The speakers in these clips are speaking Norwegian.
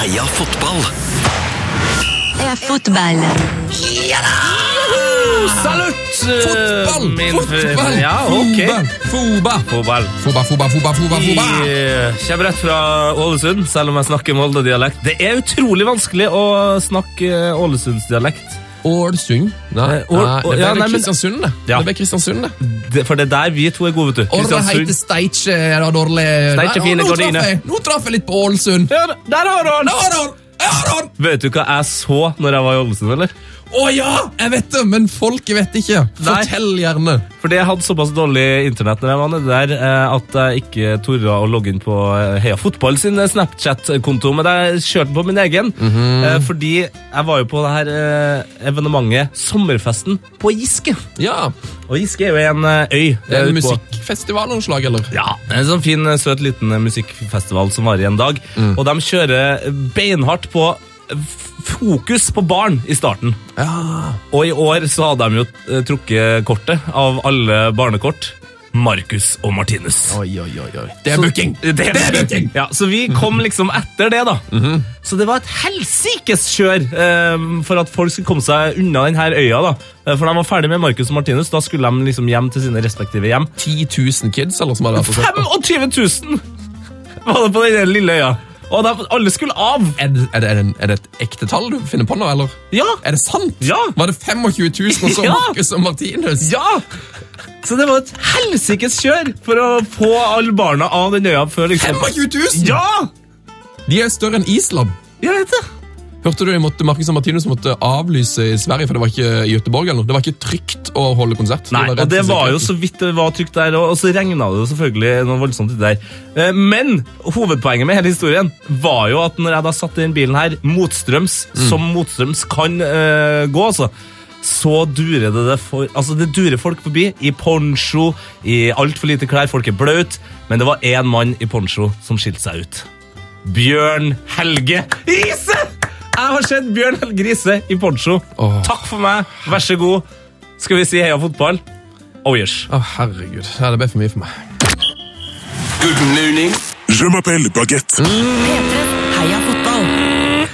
Heia fotball! Heia fotball! Salutt! Fotball! min Fotball! Ja, ok. Foba. Fotball. Foba, foba, foba, foba, Vi fotball. eh, kommer rett fra Ålesund, selv om jeg snakker Molde-dialekt. Det er utrolig vanskelig å snakke eh, Ålesundsdialekt. Ålesund? Nei, Eh, Ål- nei, det ble ja, Kristiansund, det. Ja. Det ble Kristiansund, det. Det- For det er der vi to er gode, vet du. Det heter Kristiansund. Steitje er dårlig Steitje fine nå traff jeg- Nå traff jeg litt på Ålesund. Ja, der har du han! Vet du hva jeg så når jeg var i Ålesund, eller? Å ja! Jeg vet det, men folket vet ikke. Fortell gjerne. Fordi jeg hadde såpass dårlig internett når jeg var nede der, eh, at jeg ikke torde å logge inn på eh, Heia Fotball sin Snapchat-konto, men jeg kjørte på min egen. Mm -hmm. Fordi jeg var jo på det her evenementet Sommerfesten på Giske. Ja, Og Giske er jo en øy. Det er en musikkfestival av noe slag, eller? Ja, en sånn fin, søt liten musikkfestival som varer i en dag. Mm. Og de kjører beinhardt på fokus på barn i starten. Ja. Og i år så hadde de jo eh, trukket kortet av alle barnekort. Marcus og Martinus. Oi, oi, oi. oi. Det er booking! Det er booking! Ja, så vi kom liksom etter det, da. Så det var et helsikes kjør eh, for at folk skulle komme seg unna denne øya. da. For For de var ferdig med Marcus og Martinus. Da skulle de liksom hjem til sine respektive hjem. 10 000 kids, eller som hadde vært og sett på. 25 000 var det på den lille øya. Og de, alle skulle av. Er det, er, det, er, det, er det et ekte tall du finner på nå, eller? Ja! Er det sant? Ja. Var det 25 000 og så Ja. Marcus og Martinus? Ja! Så det var et helsikes kjør for å få alle barna av den øya før liksom 25 000? Ja! De er større enn Island. Jeg vet det. Hørte du de måtte, Marcus og Martinus måtte avlyse i Sverige, for det var ikke i Göteborg eller noe? Det var ikke trygt å holde konsert. Nei, det og det var jo så vidt det var trygt der, og så regna det jo selvfølgelig noe voldsomt uti der. Eh, Men hovedpoenget med hele historien var jo at når jeg da satt i den bilen her, motstrøms, som motstrøms kan uh, gå, altså, så durer det det for Altså, det durer folk forbi i poncho, i altfor lite klær, folk er blaute, men det var én mann i poncho som skilte seg ut. Bjørn Helge Riise! Jeg har sett Bjørn Helge Grise i poncho. Oh. Takk for meg, vær så god. Skal vi si heia fotball? Oh yes. Å, herregud. Ja, det ble for mye for meg. Good morning. Je m'appelle Baguette. Heia fotball!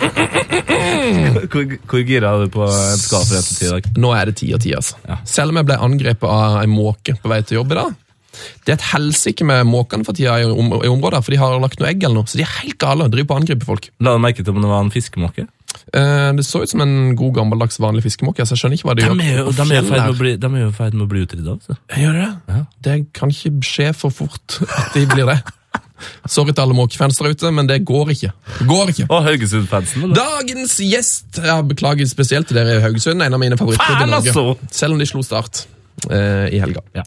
Hvor, hvor gira er du på en skala fra 1 til 10 i dag? Nå er det ti av ti, altså. Ja. Selv om jeg ble angrepet av ei måke på vei til jobb i dag. Det er et helsike med måkene for tida i, om, i området, for de har lagt noe egg eller noe. Så de er helt gale og driver på å angripe folk. La du merke til om det var en fiskemåke? Eh, det så ut som en god gammeldags vanlig fiskemåke, så jeg skjønner ikke hva de, De er de er de jo i ferd med å bli utrydda. Gjør det? Ja. Det kan ikke skje for fort at de blir det. Sorry til alle måkefans der ute, men det går ikke. Det går ikke. Og Haugesund-fansen. Dagens gjest Jeg beklager spesielt til dere i Haugesund, en av mine favoritter i Norge. altså! Selv om de slo Start i helga. Ja.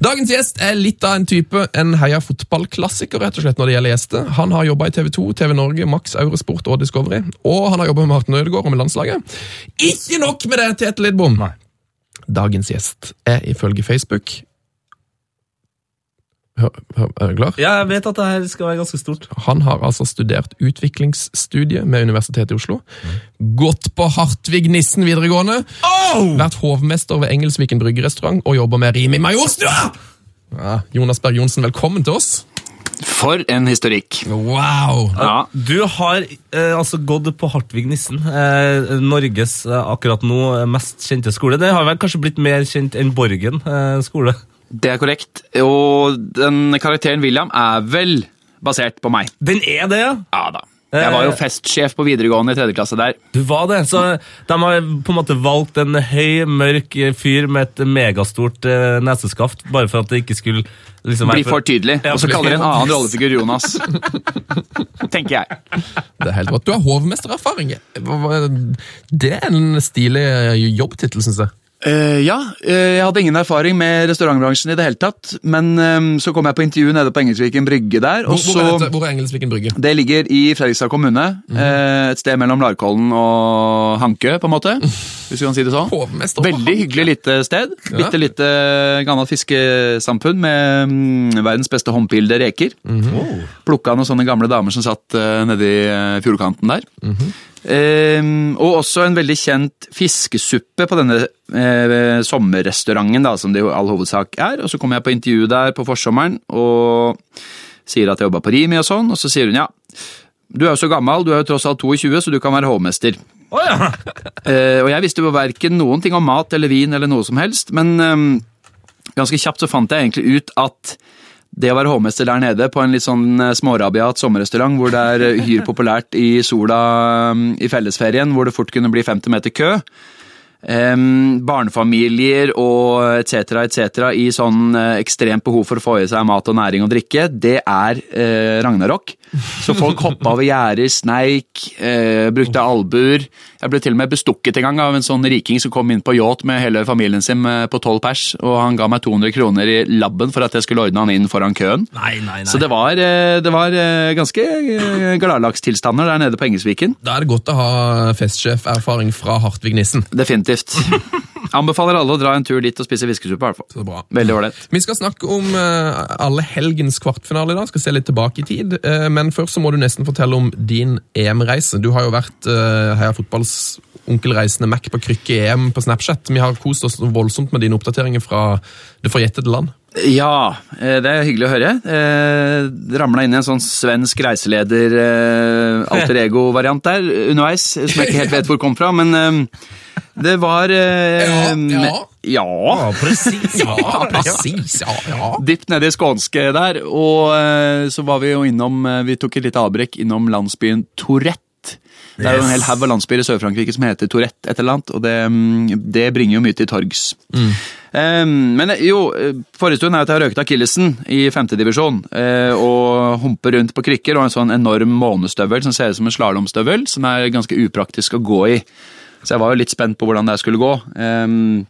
Dagens gjest er litt av en type, en heia fotballklassiker rett og slett når det gjelder gjester. Han har jobba i TV 2, TV Norge, Max Eurosport og Discovery. Og han har jobba med Martin Ødegaard og med landslaget. Ikke nok med det, Tete Lidbom! Nei. Dagens gjest er ifølge Facebook Er du klar? Ja, jeg vet at det her skal være ganske stort. Han har altså studert utviklingsstudie med Universitetet i Oslo. Gått på Hartvig Nissen videregående. Vært hovmester ved Engelsviken bryggerestaurant og jobber med Rimi Majorstua! Ja, Jonas Berg Johnsen, velkommen til oss. For en historikk. Wow! Ja. Du har eh, altså gått på Hartvig Nissen, eh, Norges eh, akkurat nå eh, mest kjente skole. Det har vel kanskje blitt mer kjent enn Borgen eh, skole? Det er korrekt. Og den karakteren William er vel basert på meg. Den er det, ja! Ja da. Jeg var jo festsjef på videregående i tredje klasse der. Du var det, så de har på en måte valgt en høy, mørk fyr med et megastort eh, neseskaft, bare for at det ikke skulle liksom Bli for tydelig. Og så kaller de en annen rollefigur Jonas. Tenker jeg. Det er helt rått. Du har hovmestererfaring. Det er en stilig jobbtittel, syns jeg. Eh, ja, uh, jeg hadde ingen erfaring med restaurantbransjen i det hele tatt. Men um, så kom jeg på intervju nede på Engelsviken brygge der. Hvor, er, så hvor er Engelsviken brygge? Det ligger i Fredrikstad kommune. eh, Et sted mellom Larkollen og Hankø, på en måte. Hvis vi kan si det sånn. Veldig hyggelig lite sted. Bitte lite gammelt fiskesamfunn med um, verdens beste håndpilde reker. Plukka noen sånne gamle damer som satt uh, nedi uh, fjordkanten der. Ehm, og også en veldig kjent fiskesuppe på denne uh, sommerrestauranten, da, som det i all hovedsak er. Og så kommer jeg på intervju der på forsommeren og sier at jeg jobba på Rimi og sånn, og så sier hun ja. Du er jo så gammel, du er jo tross alt 22, så du kan være hovmester. Oh, ja! uh, og jeg visste jo verken noen ting om mat eller vin eller noe som helst, men um, ganske kjapt så fant jeg egentlig ut at det å være hovmester der nede på en litt sånn eh, smårabiat sommerrestaurant hvor det er hyr uhyre populært i sola mm, i fellesferien, hvor det fort kunne bli 50 meter kø, Um, barnefamilier og etc. etc. i sånn eh, ekstremt behov for å få i seg mat og næring og drikke, det er uh, ragnarok. Så folk hoppa over gjerder, sneik, uh, brukte albuer. Jeg ble til og med bestukket en gang av en sånn riking som kom inn på yacht med hele familien sin på tolv pers, og han ga meg 200 kroner i labben for at jeg skulle ordne han inn foran køen. Nei, nei, nei. Så det var, eh, det var eh, ganske eh, gladlagstilstander der nede på Engelsviken. Da er det godt å ha festsjeferfaring fra Hartvig Nissen. Definitivt. Anbefaler alle å dra en tur dit og spise. Så bra. Veldig ålreit. Vi skal snakke om uh, alle helgens kvartfinale i dag, skal se litt tilbake i tid. Uh, men først så må du nesten fortelle om din EM-reise. Du har jo vært uh, Heia Fotballs onkelreisende Mac på krykke i EM på Snapchat. Vi har kost oss voldsomt med dine oppdateringer fra det forjettede land. Ja, eh, det er hyggelig å høre. Eh, Ramla inn i en sånn svensk reiseleder eh, alter ego-variant der underveis, som jeg ikke helt vet hvor kom fra, men eh, det var eh, Ja, ja. ja. Ja, presis. Ja, presis. Ja, ja. Dypt nede i skånske der, og eh, så var vi jo innom eh, Vi tok et lite avbrekk innom landsbyen Tourette. Det er jo en hel haug av landsbyer i Sør-Frankrike som heter Tourette et eller annet, og det, mm, det bringer jo mye til torgs. Eh, men eh, jo, eh, forrige stund er at jeg har røket akillesen i femtedivisjon uh, og humper rundt på krykker og en sånn enorm månestøvel som ser ut som en slalåmstøvel, som er ganske upraktisk å gå i. Så jeg var jo litt spent på hvordan det skulle gå. Um,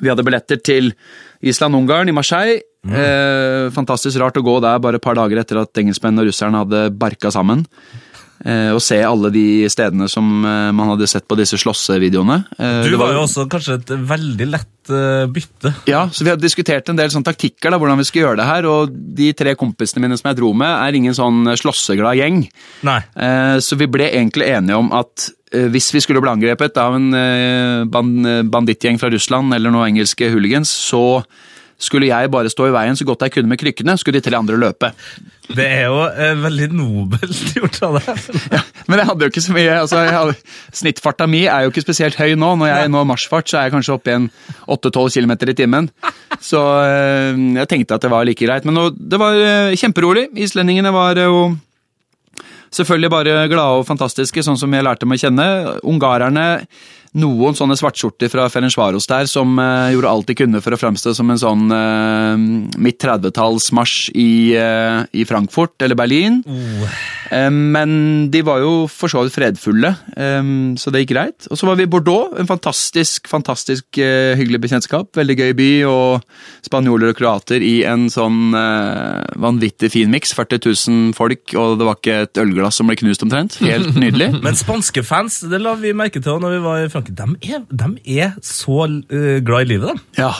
vi hadde billetter til Island-Ungarn i Marseille. Eh, fantastisk rart å gå der bare et par dager etter at engelskmennene og russerne hadde barka sammen. Eh, og se alle de stedene som eh, man hadde sett på disse slåssevideoene. Eh, Du var, var jo også kanskje et veldig lett bytte. Ja, så vi har diskutert en del sånn taktikker, da, hvordan vi skal gjøre det her. Og de tre kompisene mine som jeg dro med, er ingen sånn slåsseglad gjeng. Nei. Så vi ble egentlig enige om at hvis vi skulle bli angrepet av en bandittgjeng fra Russland eller noen engelske hooligans, så skulle jeg bare stå i veien så godt jeg kunne med krykkene, skulle de tre andre løpe. Det er jo eh, veldig nobelt gjort av deg. Ja, men jeg hadde jo ikke så mye altså hadde, Snittfarta mi er jo ikke spesielt høy nå. Når jeg når marsjfart, så er jeg kanskje oppe i en 8-12 km i timen. Så eh, jeg tenkte at det var like greit. Men nå, det var eh, kjemperolig. Islendingene var jo selvfølgelig bare glade og fantastiske, sånn som jeg lærte meg å kjenne. Ungarerne noen sånne svartskjorter fra Ferencvaros der som uh, gjorde alt de kunne for å fremstå som en sånn uh, midt 30-tallsmarsj i, uh, i Frankfurt eller Berlin. Eh, men de var jo for så vidt fredfulle, um, så det gikk greit. Og så var vi i Bordeaux, en fantastisk, fantastisk hyggelig bekjentskap. Veldig gøy by, og spanjoler og kroater i en sånn vanvittig fin miks. 40 000 folk, og det var ikke et ølglass som ble knust omtrent. Helt nydelig. Men spanske fans det la vi merke til når vi var i Frankrike. De er, de er så eh, glad i livet, de. Ja.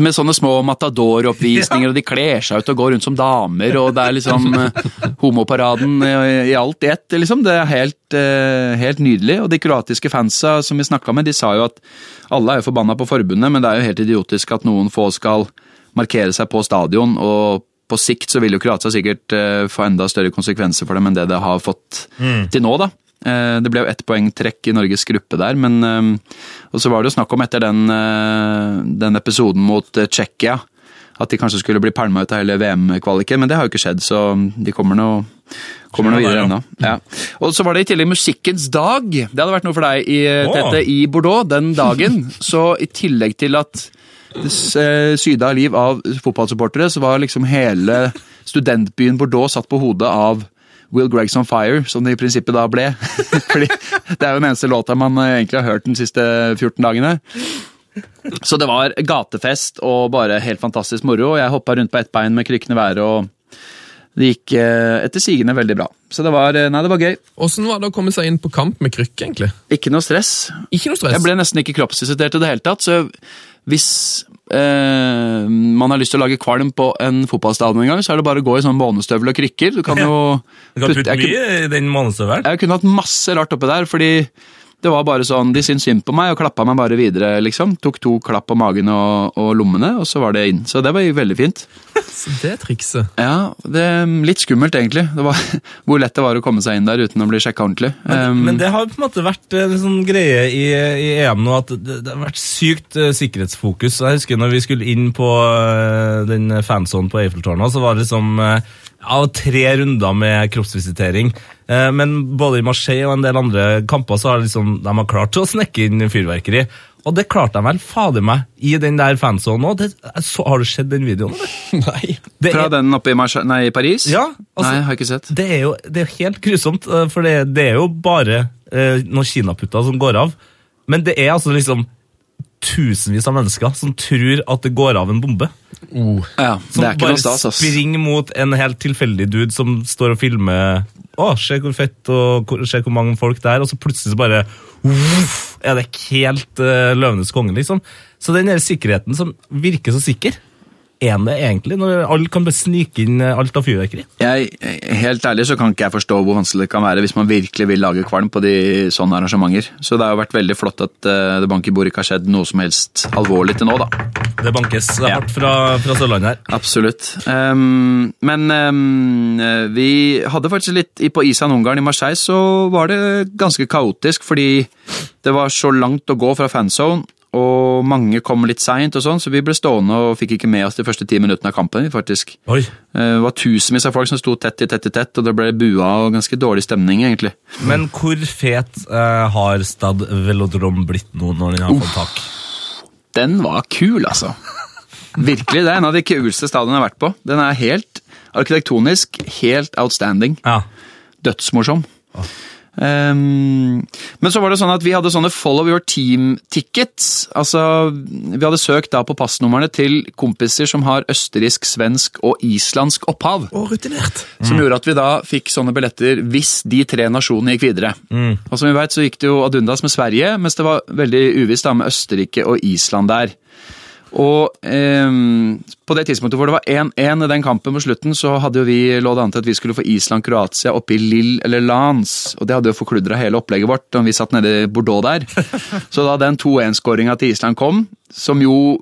Med sånne små matador-oppvisninger, og de kler seg ut og går rundt som damer, og det er liksom eh, homoparaden i, alt i ett, liksom. Det er helt, eh, helt nydelig. Og de kroatiske fansa som vi snakka med, de sa jo at alle er jo forbanna på forbundet, men det er jo helt idiotisk at noen få skal markere seg på stadion, og på sikt så vil jo Kroatia sikkert få enda større konsekvenser for dem enn det det har fått til nå, da. Eh, Det ble jo ett poengtrekk i Norges gruppe der, men eh, Og så var det jo snakk om etter den, eh, den episoden mot Tsjekkia at de kanskje skulle bli pælma ut av hele VM-kvaliken, men det har jo ikke skjedd, så de kommer nå kommer nå videre ennå. Ja. Og så var det i tillegg Musikkens dag. Det hadde vært noe for deg i. Tete, i Bordeaux den dagen. Så i tillegg til at det syda liv av fotballsupportere, så var liksom hele studentbyen Bordeaux satt på hodet av Will Greg's On Fire, som det i prinsippet da ble. Fordi det er jo den eneste låta man eh, egentlig har hørt de siste 14 dagene. Så det var gatefest og bare helt fantastisk moro. og Jeg hoppa rundt på ett bein med krykkene i været, og det gikk eh, etter sigende veldig bra. Så det var, eh, nei, det var gøy. Åssen var det å komme seg inn på kamp med krykke, egentlig? Ikke noe stress. Ikke noe stress. Jeg ble nesten ikke kroppsvisitert i det hele tatt, så hvis eh, man har lyst til å lage kvalm på en fotballstadion en gang, så er det bare å gå i sånn månestøvel og krykker. Du kan jo Du kan putte mye i den månestøvelen. jeg kunne hatt masse rart oppi der, fordi Det var bare sånn, De syntes synd på meg og klappa meg bare videre. liksom. Tok to klapp på magen og, og lommene, og så var det inn. Så det var jo veldig fint. Så det trikset. Ja, det Litt skummelt, egentlig. Det var Hvor lett det var å komme seg inn der uten å bli sjekka ordentlig. Men, Um, men det har på en måte vært en sånn greie i, i EM nå at det, det har vært sykt uh, sikkerhetsfokus. Jeg husker når vi skulle inn på uh, den fansonen på Eiffeltårnet, så var det liksom uh, av tre runder med kroppsvisitering. Eh, men både i Marseille og en del andre kamper så har liksom, de har klart å snekke inn fyrverkeri. Og det klarte de vel fader meg i den der fansonen òg. Har du sett den videoen? Nei. Det fra er- den oppe i, Marseille, nei, Paris? Ja, altså- Nei, har jeg ikke sett. Det er jo det er helt grusomt, eh, for det, det er jo bare eh, noen kinaputter som går av. Men det er altså liksom tusenvis av mennesker som tror at det går av en bombe. Ja, Som Det er ikke bare noe stas, ass. springer mot en helt tilfeldig dude som står og filmer Å, se hvor fett, og se hvor mange folk det er, og så plutselig så bare uff, er det helt uh, Løvenes konge, liksom. Så den der sikkerheten som virker så sikker, er det egentlig? Når alle kan bare snike inn eh, alt av fyrverkeri? Jeg, helt ærlig så kan ikke jeg forstå hvor vanskelig det kan være hvis man virkelig vil lage kvalm på de sånne arrangementer. Så det har jo vært veldig flott at uh, det bank i bordet ikke har skjedd noe som helst alvorlig til nå, da. Det bankes det er Ja. hardt fra, fra Sørlandet her. Absolutt. Um, men eh, vi hadde faktisk litt På Isan-Ungarn i Marseille så var det ganske kaotisk, fordi det var så langt å gå fra fanzone, og mange kom litt seint, sånn, så vi ble stående og fikk ikke med oss de første ti minuttene av kampen. faktisk. Oi. Eh, Det var tusenvis av folk som sto tett i tett i tett, og det ble bua og ganske dårlig stemning, egentlig. Men hvor fet eh, har Stad Velodrom blitt nå når den har fått tak? Den var kul, altså. Virkelig. Det er en av de kuleste stadionene jeg har vært på. Den er helt arkitektonisk helt outstanding. Ja. Dødsmorsom. Ehm, men så var det sånn at vi hadde sånne follow your team-tickets. Altså, vi hadde søkt da på passnumrene til kompiser som har østerriksk, svensk og islandsk opphav. Og rutinert. Som gjorde at vi da fikk sånne billetter hvis de tre nasjonene gikk videre. Og som vi vet, så gikk det jo ad undas med Sverige, mens det var veldig uvisst da med Østerrike og Island der. Og ehm, på det tidspunktet hvor det var 1-1 i den kampen på slutten, så hadde jo vi lå det an til at vi skulle få Island-Kroatia oppe i Lill eller Lans. Og det hadde jo forkludra hele opplegget vårt da vi satt nede i Bordeaux der. Så da den 2-1-skåringa til Island kom, som jo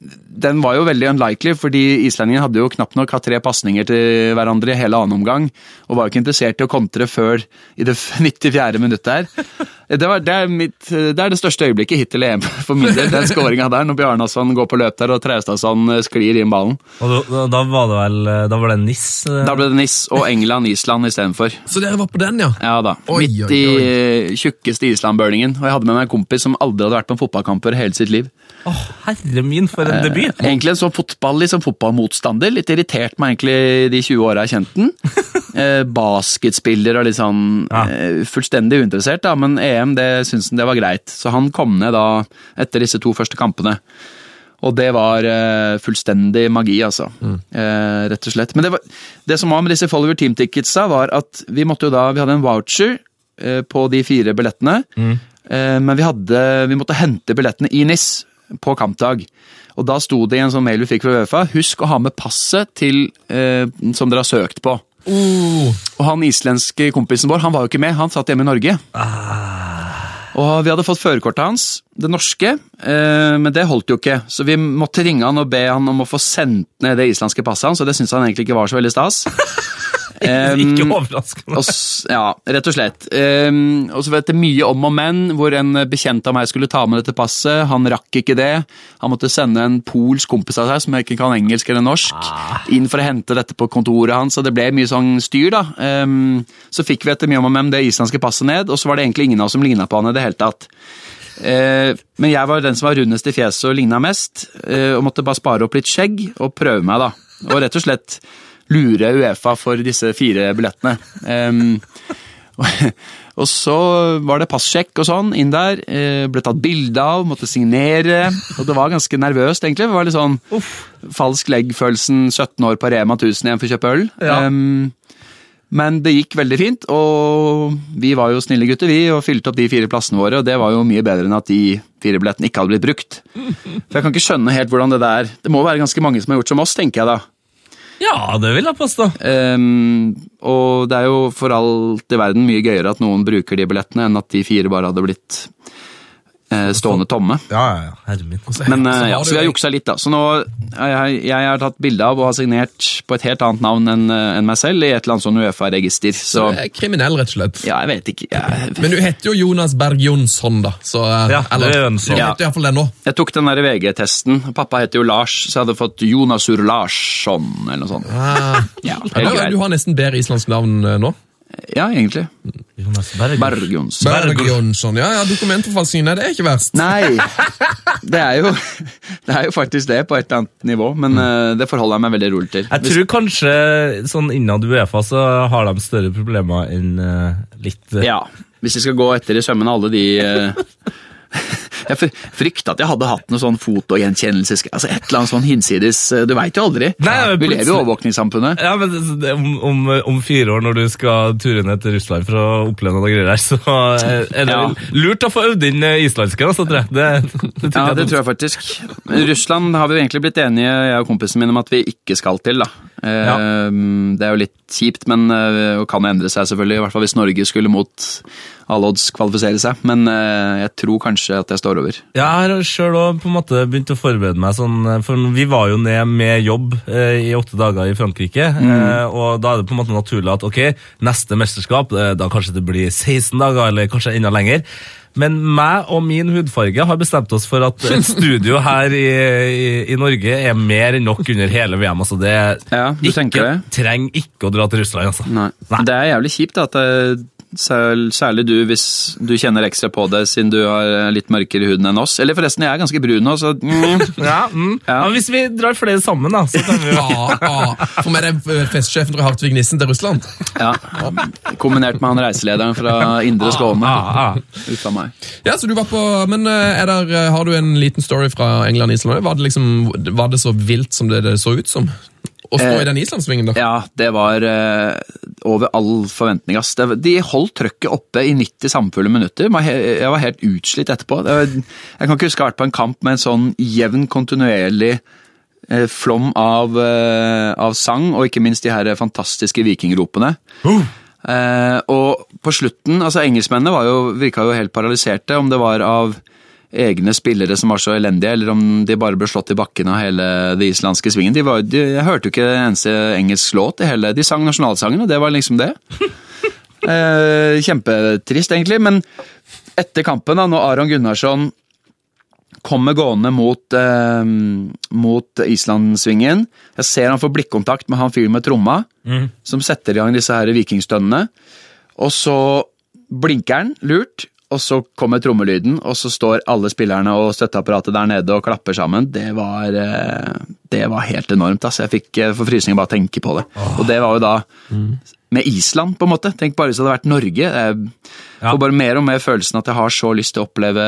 den var jo veldig unlikely, fordi islendingene hadde jo knapt nok hatt tre pasninger til hverandre i hele annen omgang, og var jo ikke interessert i å kontre før i det 94. minuttet her. Det, var, det, er mitt, det er det største øyeblikket hittil i EM for min del, den skåringa der, når Bjarnason går på løp der og Traustadsson sklir inn ballen. Og da, da var det vel Da var det NIS? eh, Da ble det NIS og England-Island istedenfor. Så dere var på den, ja? Ja da. Oi, Midt oi, i eh, tjukkeste Island-burningen. Og jeg hadde med meg en kompis som aldri hadde vært på en fotballkamp før hele sitt liv. Åh, herre min, for en debut! Egentlig en sånn fotball, liksom fotballmotstander. Litt irritert meg egentlig de 20 åra jeg kjente den. Eh, basketspiller og litt sånn Ja. eh, fullstendig uinteressert, da, men EM det syntes han det var greit. Så han kom ned da etter disse to første kampene. Og det var eh, fullstendig magi, altså. Eh, rett og slett. Men det, var, det som var med disse Follower Team-ticketsa, var at vi måtte jo da Vi hadde en voucher eh, på de fire billettene, Mm. men vi, hadde, vi måtte hente billettene i NIS på kampdag. Og da sto det i en sånn mail vi fikk fra Uefa, husk å ha med passet til, eh, som dere har søkt på. Og han islendske kompisen vår han var jo ikke med, han satt hjemme i Norge. Og vi hadde fått førerkortet hans, det norske, eh, men det holdt jo ikke. Så vi måtte ringe han og be han om å få sendt ned det islandske passet hans, og det syntes han egentlig ikke var så veldig stas. Ikke overraskende. og, ja, rett og slett. Um, og så vet jeg mye om og men, hvor en bekjent av meg skulle ta med dette passet. Han rakk ikke det. Han måtte sende en polsk kompis av seg, som ikke kan engelsk eller norsk, inn for å hente dette på kontoret hans, og det ble mye sånn styr, da. Um, så fikk vi etter mye om og men det islandske passet ned, og så var det egentlig ingen av oss som ligna på han i det hele tatt. Uh, men jeg var den som var rundest i fjeset og ligna mest, uh, og måtte bare spare opp litt skjegg og prøve meg, da. Og rett og slett lure Uefa for disse fire billettene. Um, og så var det passsjekk og sånn inn der. eh, ble tatt bilde av, måtte signere. Og det var ganske nervøst, egentlig. Det var litt sånn falsk legg-følelsen 17 år på Rema 1000 igjen for å kjøpe øl. Ja. Um, men det gikk veldig fint, og vi var jo snille gutter, vi, og fylte opp de fire plassene våre, og det var jo mye bedre enn at de fire billettene ikke hadde blitt brukt. For jeg kan ikke skjønne helt hvordan det der Det må være ganske mange som har gjort som oss, tenker jeg da. Ja, det vil jeg påstå. Um, og det er jo for alt i verden mye gøyere at noen bruker de billettene, enn at de fire bare hadde blitt stående tomme. Ja, ja, ja. Herre min. Men uh, så ja, så vi har juksa litt, da. Så nå jeg, jeg, har tatt bilde av og har signert på et helt annet navn enn en meg selv i et eller annet sånn Uefa-register. Så så er kriminell, rett og slett. ja, jeg vet ikke. Jeg, Men du heter jo Jonas Berg Jonsson, da. Så, eh, Ja, det er Jønsson. Du heter iallfall det nå. jeg tok den der VG-testen. Pappa heter jo Lars, så jeg hadde fått Jonasur Larsson eller noe sånt. Ah. Ja, helt du, greit. du har nesten bedre islandsk navn eh, nå. Ja, egentlig. Jonas Bergjons. Bergjonsson. Ja, ja, Dokumentforfalskning, det er ikke verst. Nei, det er, jo, det er jo faktisk det på et eller annet nivå, men eh, det forholder jeg meg veldig rolig til. Jeg tror kanskje sånn innad Uefa så har de større problemer enn uh, litt uh... Ja, hvis vi skal gå etter i sømmene alle de eh, Jeg fry- frykta at jeg hadde hatt noe sånn fotogjenkjennelse altså Et eller annet sånn hinsides eh, Du veit jo aldri. Nei, ja, vi lever i overvåkningssamfunnet. Ja, men om, om, om fire år, når du skal ture ned til Russland for å oppleve noe greier her, så er er det Ja. lurt å få øvd inn islandske, altså, tror jeg. Det, det, Ja, det tror jeg faktisk. Russland har vi jo egentlig blitt enige, jeg og kompisen min, om at vi ikke skal til. da. Ja. Det er jo litt kjipt, men eh, og kan endre seg selvfølgelig. I hvert fall hvis Norge skulle mot alle odds kvalifisere seg. Men eh, jeg tror kanskje at jeg står over. Jeg har sjøl òg begynt å forberede meg sånn, for vi var jo ned med jobb eh, i åtte dager i Frankrike, eh, og da er det på en måte naturlig at ok, neste mesterskap, eh, da kanskje det blir 16 dager, eller kanskje enda lenger. Men meg og min hudfarge har bestemt oss for at et studio her i, i, i Norge er mer enn nok under hele VM. altså det Ja, tenker det? Trenger ikke å dra til Russland, altså. Nei. Nei. Det er jævlig kjipt at det, sær- særlig du hvis du kjenner ekstra på det siden du har litt mørkere i huden enn oss. Eller forresten, jeg er ganske brun nå, så mm. Ja, mm. Ja. Men Hvis vi drar flere sammen, da, så kan vi jo Ah, ah. Meg er det eh, festsjefen fra Hartvig Nissen til Russland. ja. Kombinert med han reiselederen fra Indre Skåne. Ah, ah. Uff a meg. Ja, så du var på, Men eh, er der, eh, har du en liten story fra England og Island? Var det, liksom, var det så vilt som det, det så ut som? Å stå Eh, i den islandssvingen, da? Ja, det var eh, over all forventning. Ass. De holdt trøkket oppe i 90 samfulle minutter. Jeg var helt utslitt etterpå. Jeg kan ikke huske å ha vært på en kamp med en sånn jevn, kontinuerlig eh, flom av, av sang, og ikke minst de her fantastiske vikingropene. Eh, og på slutten, altså engelskmennene var jo, virka jo helt paralyserte, om det var av egne spillere som var så elendige, eller om de bare ble slått i bakken av hele det islandske svingen. De var, de, jeg hørte jo ikke en eneste engelsk låt i hele De sang nasjonalsangen, og det var liksom det. Eh, kjempetrist, egentlig. Men etter kampen, da, når Aron Gunnarsson kommer gående mot, eh, mot Islandsvingen Jeg ser han får blikkontakt med han fyren med tromma, som setter i gang disse her vikingstønnene. Og så blinker han lurt, og så kommer trommelyden, og så står alle spillerne og støtteapparatet der nede og klapper sammen. Det var, eh, det var helt enormt. Altså. Jeg fikk eh, forfrysninger bare av å tenke på det. Og det var jo da med Island, på en måte. Tenk bare hvis det hadde vært Norge. Jeg får bare mer og mer følelsen at jeg har så lyst til å oppleve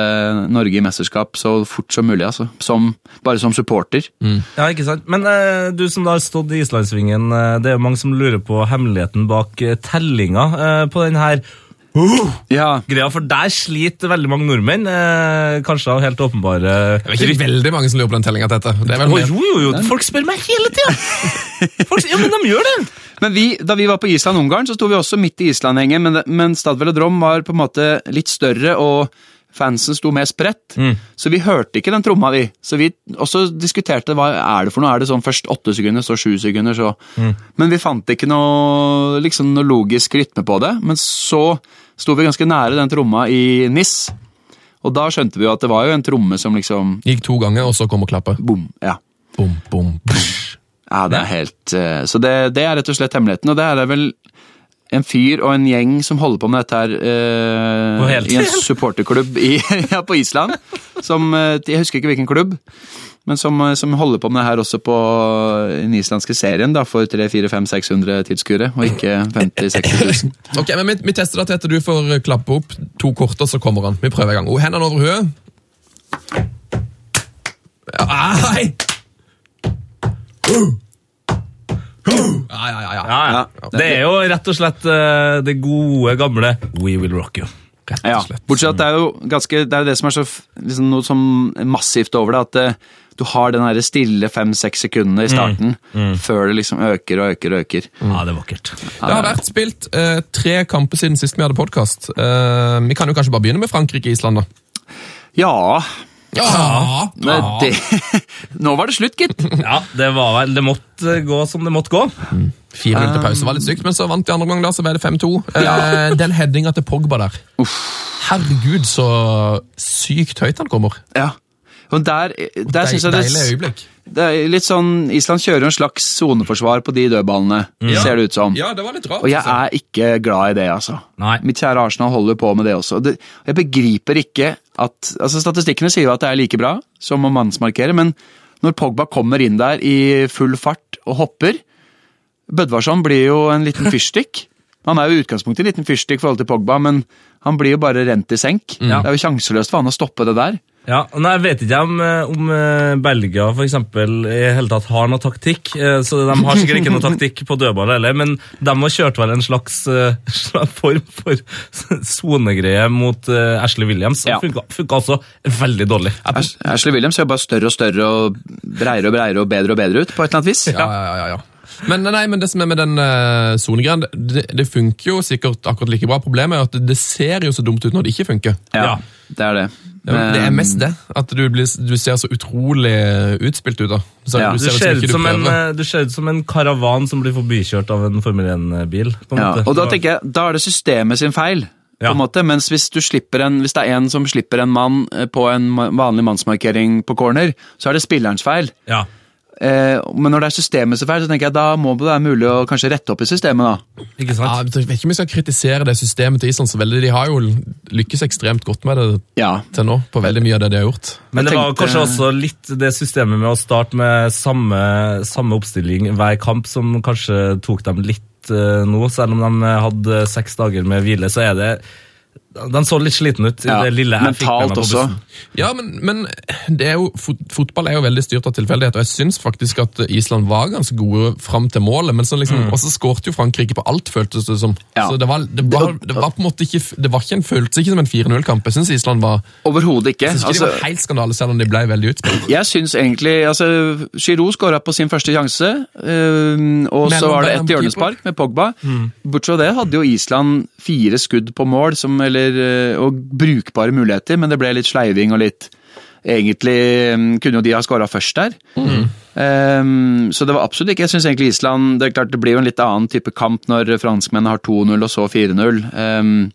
Norge i mesterskap så fort som mulig. Altså. Som, bare som supporter. Ja, ikke sant? Men eh, du som da har stått i Islandsvingen, eh, det er jo mange som lurer på hemmeligheten bak eh, tellinga eh, på den her Ja, greia, for der sliter veldig mange nordmenn, eh, kanskje av helt åpenbare Det er ikke veldig mange som lurer på den tellinga til dette. Det er Å, jo, jo, jo, folk spør meg hele tida! Ja, men de gjør det! Men vi, da vi var på Island-Ungarn, så sto vi også midt i Island-hengen, men, men og Drom var på en måte litt større, og fansen sto mer spredt. Så vi hørte ikke den tromma, vi. Så vi også diskuterte hva er det for noe. Er det sånn først åtte sekunder, så sju sekunder, så Men vi fant ikke noe, liksom, noe logisk rytme på det. Men så sto vi ganske nære den tromma i NIS, og da skjønte vi jo at det var jo en tromme som liksom Gikk to ganger, og så kom og klappet? Bom. Ja. Bom, bom, psh. Ja, det er helt eh, Så det, det er rett og slett hemmeligheten, og det er det vel en fyr og en gjeng som holder på med dette her eh, i en supporterklubb i, ja, på Island. Som, eh, jeg husker ikke hvilken klubb, men som, eh, som holder på med det her også på den islandske serien da, for 300-400-500-600 tilskuere, og ikke 50 000-60 000. Ok, men vi, vi tester at etter du får klappe opp to korter, så kommer han. Vi prøver en gang. Og hendene over hodet. Ja! Ja, ja, ja. ja. Det er jo rett og slett eh, det gode, gamle We Will Rock You. Ja, bortsett at det er jo ganske, det er det som er så liksom noe som massivt over det, at eh, du har den der stille fem-seks sekundene i starten, før det liksom øker og øker og øker. Ja, det er vakkert. Det har vært spilt eh, tre kamper siden sist vi hadde podkast. vi kan jo kanskje bare begynne med Frankrike-Island, da. Ja, Ja, men det Nå var det slutt, gitt. Ja, det var Det måtte gå som det måtte gå. 4-0 til pause var litt sykt, men så vant de andre gang, da, så ble det 5-2. Eh, den headinga til Pogba der. Herregud, så sykt høyt han kommer. Ja. Og der, der Deil- synes jeg det, Deilig øyeblikk. det er litt sånn Island kjører en slags soneforsvar på de dødballene, ser det ut som. Ja, det var litt rart. Og jeg. er ikke glad i det, altså. Nei. Mitt kjære Arsenal holder på med det også. Det, jeg begriper ikke at altså Statistikkene sier jo at det er like bra som å mannsmarkere, men når Pogba kommer inn der i full fart og hopper Bødvarsson blir jo en liten fyrstikk. Han er jo i utgangspunktet en liten fyrstikk i forhold til Pogba, men han blir jo bare rent i senk. Det er jo sjanseløst for han å stoppe det der. Ja, nei, Jeg vet ikke om, eh, om eh, Belgia for eksempel, i hele tatt har noe taktikk. eh, så De har sikkert ikke noe taktikk på dødball heller, men de har kjørt vel en slags, slags form for sonegreie mot Ashley Williams. som Ja. funka, funka også veldig dårlig. Ash- Ashley Williams ser bare større og større og breiere og breiere og bedre og bedre ut, på et eller annet vis. Ja, ja, ja, ja. Men, nei, men det som er med den uh, sonegreien, det, det funker jo sikkert akkurat like bra. Problemet er at det, ser jo så dumt ut når det ikke funker. Ja, Ja. det er det. Det, det er mest det. At du, blir, du ser så utrolig utspilt ut. da. Så Ja. du Du ser ut som ser ut som, en, du ser ut som en karavan som blir forbikjørt av en Formel 1-bil. Ja, og da tenker jeg, da er det systemet sin feil. På en måte, mens hvis, du slipper en, hvis det er en som slipper en mann eh, på en vanlig mannsmarkering på corner, så er det spillerens feil. Ja. Eh, men når det er systemet så feil, så tenker jeg da må det være mulig å kanskje rette opp i systemet. da. Ikke Ja, sant? jeg vet ikke om vi skal kritisere det systemet til Island så veldig. De har jo lykkes ekstremt godt med det Ja, til nå, på veldig mye av det de har gjort. Men det var kanskje også litt det systemet med å starte med samme, samme oppstilling hver kamp som kanskje tok dem litt eh, nå. Selv om de hadde seks dager med hvile, så er det De så litt sliten ut. i Ja, det lille jeg fikk med meg mentalt også. Ja, men, men det er jo, fotball er jo veldig styrt av tilfeldighet, og jeg syns faktisk at Island var ganske gode fram til målet, men så liksom, Mm. også skårte jo Frankrike på alt, føltes det som. Ja. Så det var, det, var, det var på en måte ikke Det var ikke en følelse ikke som en 4-0-kamp. Jeg syns Island var Overhodet ikke. jeg synes ikke Altså, de var helt skandale, selv om de ble veldig utspilt. jeg syns egentlig altså, Giroud skåra på sin første sjanse, øh, og så var det et hjørnespark med Pogba. Mm. Bortsett fra det hadde jo Island fire skudd på mål, som, eller, eh, og brukbare muligheter, men det ble litt sleiving og litt Egentlig mm, kunne jo de ha skåra først der. Ehm, så det var absolutt ikke Jeg syns egentlig Island Det er klart det blir jo en litt annen type kamp når franskmennene har 2-0 og så 4-0. Ehm,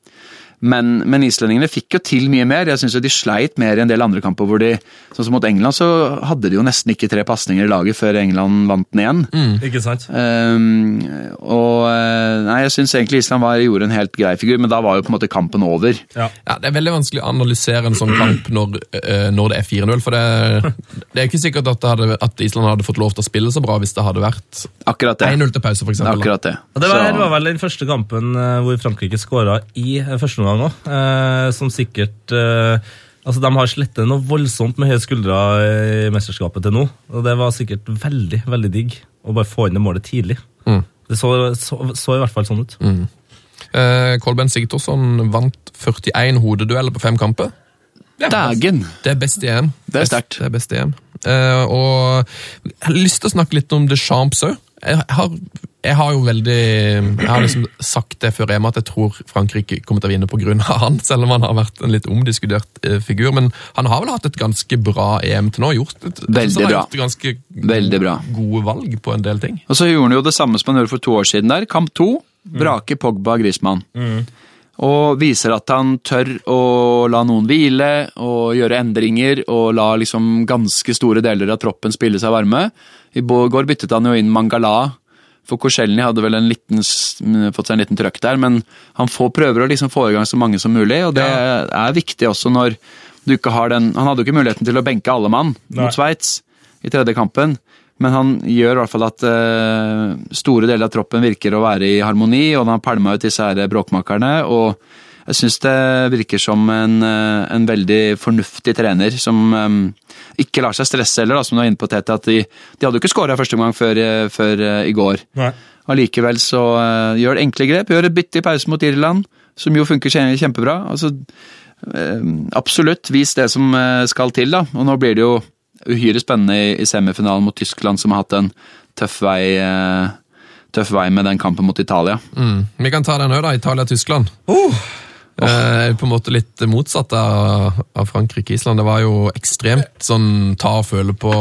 men, men islendingene fikk jo til mye mer. Jeg syns de sleit mer i en del andre kamper hvor de Sånn som mot England, så hadde de jo nesten ikke tre pasninger i laget før England vant den igjen. Ikke sant? Um, og eh, Nei, jeg syns egentlig Island var, gjorde en helt grei figur, men da var jo på en måte kampen over. Ja. Ja, Det er veldig vanskelig å analysere en sånn kamp når, eh, når det er 4-0. For det, det er ikke sikkert at, det hadde, at Island hadde fått lov til å spille så bra hvis det hadde vært 1-0 til pause, for eksempel. akkurat det. Og det var, det var vel den første kampen eh, hvor Frankrike skåra i første omgang òg. Eh, som sikkert eh, Altså, De har slettet noe voldsomt med høye skuldre i mesterskapet til nå. Og det var sikkert veldig veldig digg å bare få inn det målet tidlig. Mm. Det så, så, så i hvert fall sånn ut. Eh, Kolben Sigthorsson vant 41 hodedueller på fem kamper. Dagen! Det er best i EM. Det er sterkt. Det er best i EM. Eh, og jeg har lyst til å snakke litt om Deschamps òg. Jeg har, jeg har jo veldig Jeg har liksom sagt det før EM at jeg tror Frankrike kommer til å vinne pga. han, selv om han har vært en litt omdiskutert eh, figur. Men han har vel hatt et ganske bra EM til nå. Gjort et, Veldig bra. Gjort ganske Veldig bra. gode valg på en del ting. Og så gjorde han jo det samme som han gjorde for to år siden der. Kamp to. Vrake Pogba Griezmann. Og viser at han tør å la noen hvile og gjøre endringer og la liksom ganske store deler av troppen spille seg varme. I går byttet han jo inn Mangala, for Korselny hadde vel en liten, fått seg en liten trøkk der, men han får, prøver å liksom få i gang så mange som mulig, og det er viktig også når du ikke har den Han hadde jo ikke muligheten til å benke alle mann mot Sveits i tredje kampen, men han gjør i hvert fall at uh, store deler av troppen virker å være i harmoni, og han pælma ut disse her bråkmakerne. og jeg syns det virker som en, eh, en veldig fornuftig trener som um, ikke lar seg stresse heller, da, som du er inne på, Tete. At de, de hadde jo ikke skåra første omgang før, eh, før uh, i går. Allikevel så uh, gjør det enkle grep. Gjør et bytte i pause mot Irland, som jo funker kjempebra. Altså, uh, absolutt vis det som skal til, da. Og nå blir det jo uhyre spennende i, i semifinalen mot Tyskland, som har hatt en tøff vei, tøff vei med den kampen mot Italia. Mm. Vi kan ta den òg, da. Italia-Tyskland. Oh. Eh, på en måte litt motsatt av, av Frankrike-Island. Det var jo ekstremt sånn ta og føle på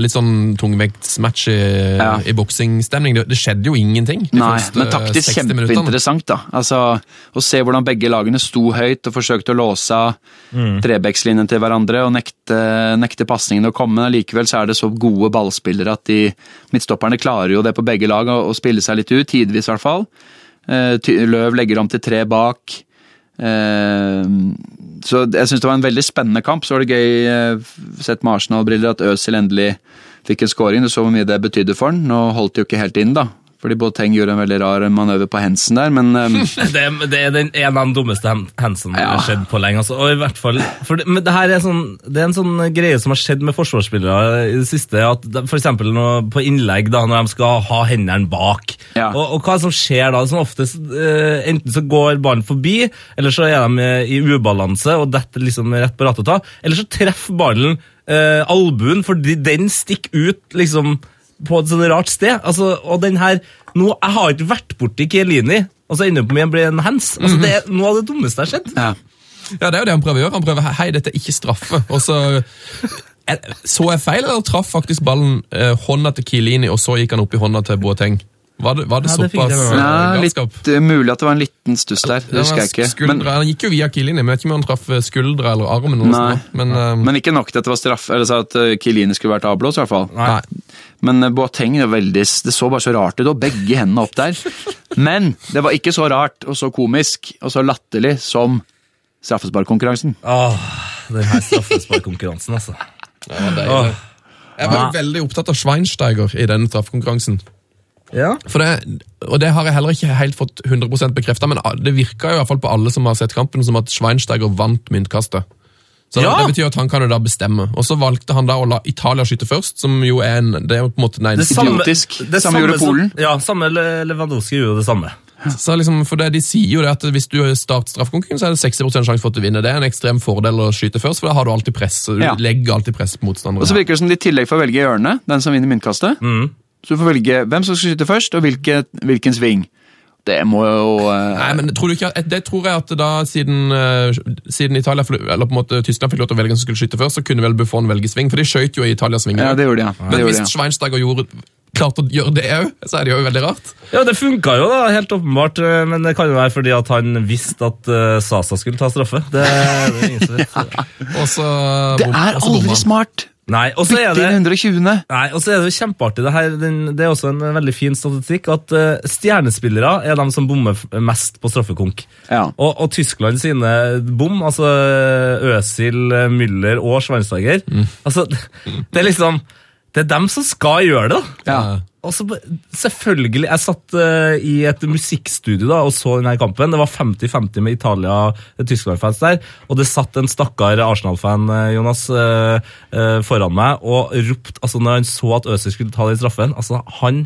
Litt sånn tungvektsmatch i, Ja. i boksingstemning. Det, det skjedde jo ingenting. de Nei, men taktisk kjempeinteressant, da. Altså, Å se hvordan begge lagene sto høyt og forsøkte å låse mm. trebekslinjen til hverandre og nekte, nekte pasningene å komme. Likevel så er det så gode ballspillere at de midtstopperne klarer jo det på begge lag, å, å spille seg litt ut, tidvis i hvert fall. Eh, Løv legger om til tre bak. Eh, så jeg syns det var en veldig spennende kamp. Så var det gøy, eh, sett med Arsenal-briller, at Øzil endelig fikk en scoring. Du så hvor mye det betydde for han. Nå holdt det jo ikke helt inn, da. Fordi Boateng gjorde en veldig rar manøver på Hensen der, men um... Det, det er den, en av de dummeste hensen som Ja. har skjedd på lenge. Altså. Og i hvert fall, det, men det, her er sånn, det er en sånn greie som har skjedd med forsvarsspillere i det siste. at F.eks. På innlegg, da, når de skal ha hendene bak. Ja. Og, og hva som skjer da? Som oftest, uh, enten så går ballen forbi, eller så er de eh, i ubalanse og detter liksom rett på rattet. Eller så treffer ballen uh, albuen, fordi den stikker ut liksom på et sånn rart sted. Altså, og den her, nå, Jeg har ikke vært borti Kielini, og så ender jeg på med å bli en hands. Altså, det er noe av det dummeste jeg har sett. ja. Ja, det er jo det han prøver å gjøre. Han prøver hei, dette er ikke straffe. Og så Eh, Så jeg feil, eller traff faktisk ballen eh, hånda til Kielini, og så gikk han opp i hånda til Boateng? Var det, var det Ja, det såpass jeg ja, eh, litt galskap? eh, mulig at det var en liten stuss der. Det Det husker jeg ikke. skuldre, Men, han gikk jo via Kielini, men jeg vet ikke om han traff skuldra eller armen. Eller Nei. sånn, men, um, men ikke nok til at det var straff, eller så at Kielini skulle vært avblåst, i hvert fall. Nei. Men eh, Boateng er veldig, det så bare så rart ut, og begge hendene opp der. Men det var ikke så rart og så komisk og så latterlig som straffesparkkonkurransen. Åh, den her straffesparkkonkurransen, altså. det var deilig. Jeg var jo veldig opptatt av Schweinsteiger i denne straffekonkurransen. Ja. For det, og det har jeg heller ikke helt fått 100% bekrefta, men det virka i hvert fall på alle som har sett kampen, som at Schweinsteiger vant myntkastet. Så Ja. Det betyr at han kan jo da bestemme. Og så valgte han da å la Italia skyte først, som jo er en Det er jo på en måte nei, Det samme, Idiotisk. det Samme gjorde som- Polen. Ja, samme Le- Lewandowski gjorde det samme. Så liksom, for det, De sier jo det at hvis du starter straffekonkurransen, så er det 60% sjanse for at du vinner. Det er en ekstrem fordel å skyte først, for da har du alltid press. Du Ja. legger alltid press på Og så virker det som de i tillegg får velge hjørnet, den som vinner myntkastet. Så du får velge hvem som skal skyte først, og hvilke, hvilken sving. Det må jo eh, Nei, men tror du ikke, at- Det tror jeg at da, siden, eh, siden Italia, eller på en måte Tyskland fikk lov til å velge hvem som skulle skyte først, så kunne vel Buffon velge sving, for de skøyt jo i Italia svingen. Ja, det gjorde de, ja. Men hvis. Schweinsteiger gjorde, klarte å gjøre det òg, så er det jo veldig rart. Ja, det funka jo, da, helt åpenbart. eh, Men det kan jo være fordi at han visste at Sasa skulle ta straffe. Det, det er ingen som vet. Og så Det er aldri smart! Nei, og så er det 120. Nei, og så er det jo kjempeartig. Det, her, det er også en veldig fin statistikk at uh, stjernespillere er de som bommer mest på straffekonk. Ja. Og, og Tyskland sine bom, altså Øsil, Müller og Schweinsteiger altså, Det er liksom Det er dem som skal gjøre det. da. Ja. Og så ba- selvfølgelig, Jeg satt uh, i et musikkstudio da, og så denne kampen. Det var 50-50 med Italia-Tyskland-fans der. Og det satt en stakkar Arsenal-fan eh, Jonas, uh, uh, foran meg og ropte altså Når han så at Øzil skulle ta den straffen altså Han,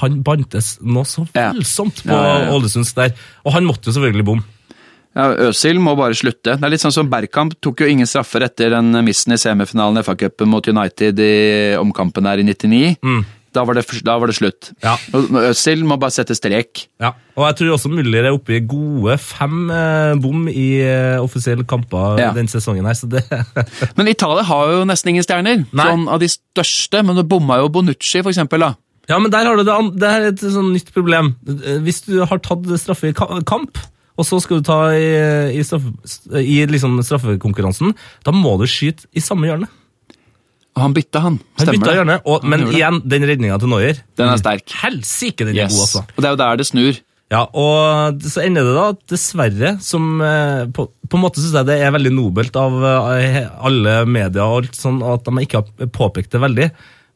han bantes noe så voldsomt på Ja, ja, ja. Der. Og han måtte jo selvfølgelig bomme. Ja, Øsil må bare slutte. Det er litt sånn som Bergkamp tok jo ingen straffer etter den missen i semifinalen i FA-cupen mot United i omkampen her i 99. Da, var det, da var det slutt. Ja. Øzil må bare sette strek. Ja, og jeg tror også Müller er oppe i gode fem eh, bom i eh, offisielle kamper Ja. denne sesongen her, så det Men Italia har jo nesten ingen stjerner. Nei. Sånn av de største, men det bomma jo Bonucci, for eksempel. Da. Ja, men der har du det, det er et sånn nytt problem. Hvis du har tatt straffe i kamp, og så skal du ta i, i, straffe, i liksom straffekonkurransen, da må du skyte i samme hjørne. Han bytta, han. Han Stemmer bytta det. hjørne, og, Han men igjen, den redninga til Noyer Den er sterk. Helsike, den er Yes. god, altså. Og det er jo der det snur. Ja, og så ender det da, dessverre, som eh, på, på en måte synes jeg det er veldig nobelt av eh, alle media og alt sånn, at de ikke har påpekt det veldig,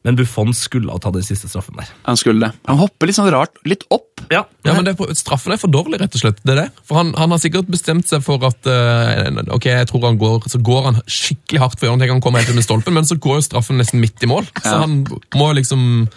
men Buffon skulle ha tatt den siste straffen der. Han skulle det. Han hopper litt sånn rart, litt opp. Ja, Ja, men det er, på- Straffen er for dårlig, rett og slett. det er det. For Han, han har sikkert bestemt seg for at uh, ok, jeg tror han går, så går han skikkelig hardt for å gjøre noe, han kommer helt med stolpen, men så går jo straffen nesten midt i mål. Så han må liksom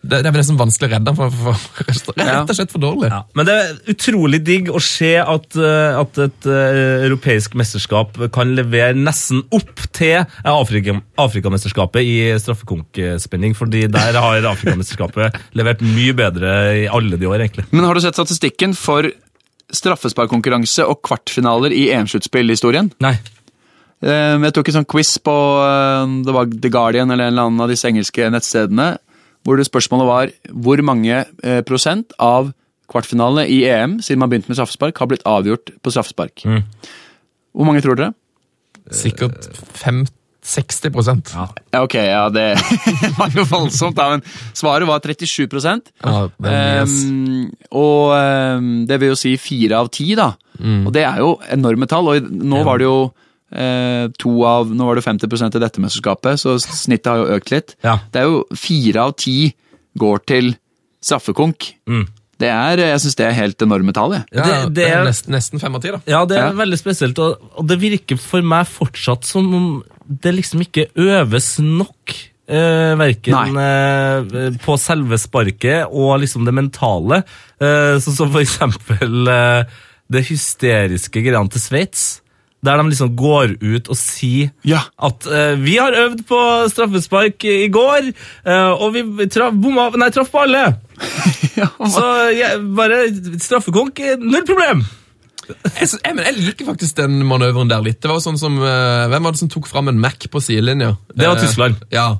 Det, det er liksom vanskelig å redde ham for, for, for, rett og slett for dårlig. Ja, men det er utrolig digg å se at, eh, at et eh, europeisk mesterskap kan levere nesten opp til Afrika, Afrikamesterskapet i straffekonkspenning, fordi der har Afrikamesterskapet levert mye bedre i alle de år, egentlig. Men har du sett statistikken for straffesparkkonkurranse og kvartfinaler i EM-sluttspill-historien? Nei. Eh, Jeg tok en sånn quiz på eh, det var The Guardian eller en eller annen av disse engelske nettstedene, hvor det spørsmålet var hvor mange eh, prosent av kvartfinalene i EM siden man begynte med straffespark, har blitt avgjort på straffespark. Mm. Hvor mange tror dere? Sikkert 5-60 prosent. Ja. Ja, ok, ja, det var jo voldsomt, da, men svaret var 37 Ja, det er mye. Ehm, og um, det vil jo si fire av ti, da. Mm. Og det er jo enorme tall. Og nå nå var det jo to av Nå var det 50% i dette mesterskapet, så snittet har jo økt litt. Ja. Det er jo fire av ti går til straffekonk. Mm. Det er, jeg syns det er helt enorme tall, jeg. Ja, Det- det, det er- er nesten, nesten fem av ti, da. Ja, det er Ja. veldig spesielt, og, og det virker for meg fortsatt som om det liksom ikke øves nok. Eh, verken eh, på selve sparket og liksom det mentale. Eh, sånn som for eksempel eh, det hysteriske greiene til Sveits. Der de liksom går ut og sier Ja. at uh, vi har øvd på straffespark i går, uh, og vi traff, bomma, nei, traff på alle. Så ja, bare straffekonk, eh, null problem. Jeg, jeg, jeg liker faktisk den manøveren der litt. Det var sånn som, uh, Hvem var det som tok fram en Mac på sidelinja? Det var Tyskland. Ja.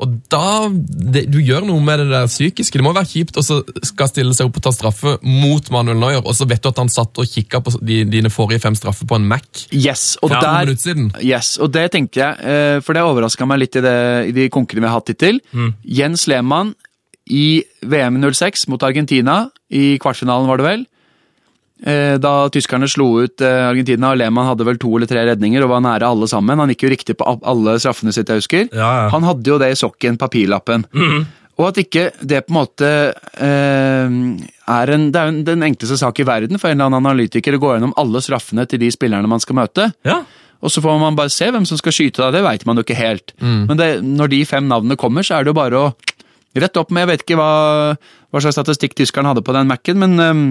Og da, det, Du gjør noe med det der psykiske. Det må være kjipt å så skal stille seg opp og ta straffe mot Manuel Neuer, og så vet du at han satt og kikka på de, dine forrige fem straffer på en Mac. Yes, og der. Yes, og det tenker jeg, eh, for det overraska meg litt i, det, i de konkene vi har hatt hittil. Jens Lehmann i VM 06 mot Argentina, i kvartfinalen var det vel. Eh, Da tyskerne slo ut eh, Argentina, og Lehmann hadde vel to eller tre redninger og var nære alle sammen. Han gikk jo riktig på alle straffene sitt, jeg husker. Ja, ja. Han hadde jo det i sokken, papirlappen. Og at ikke det på en måte eh, er en Det er jo den enkleste sak i verden for en eller annen analytiker å gå gjennom alle straffene til de spillerne man skal møte. Ja. Og så får man bare se hvem som skal skyte deg, det veit man jo ikke helt. Men det, når de fem navnene kommer, så er det jo bare å rett opp med Jeg vet ikke hva, hva slags statistikk tyskeren hadde på den Mac-en, men ehm,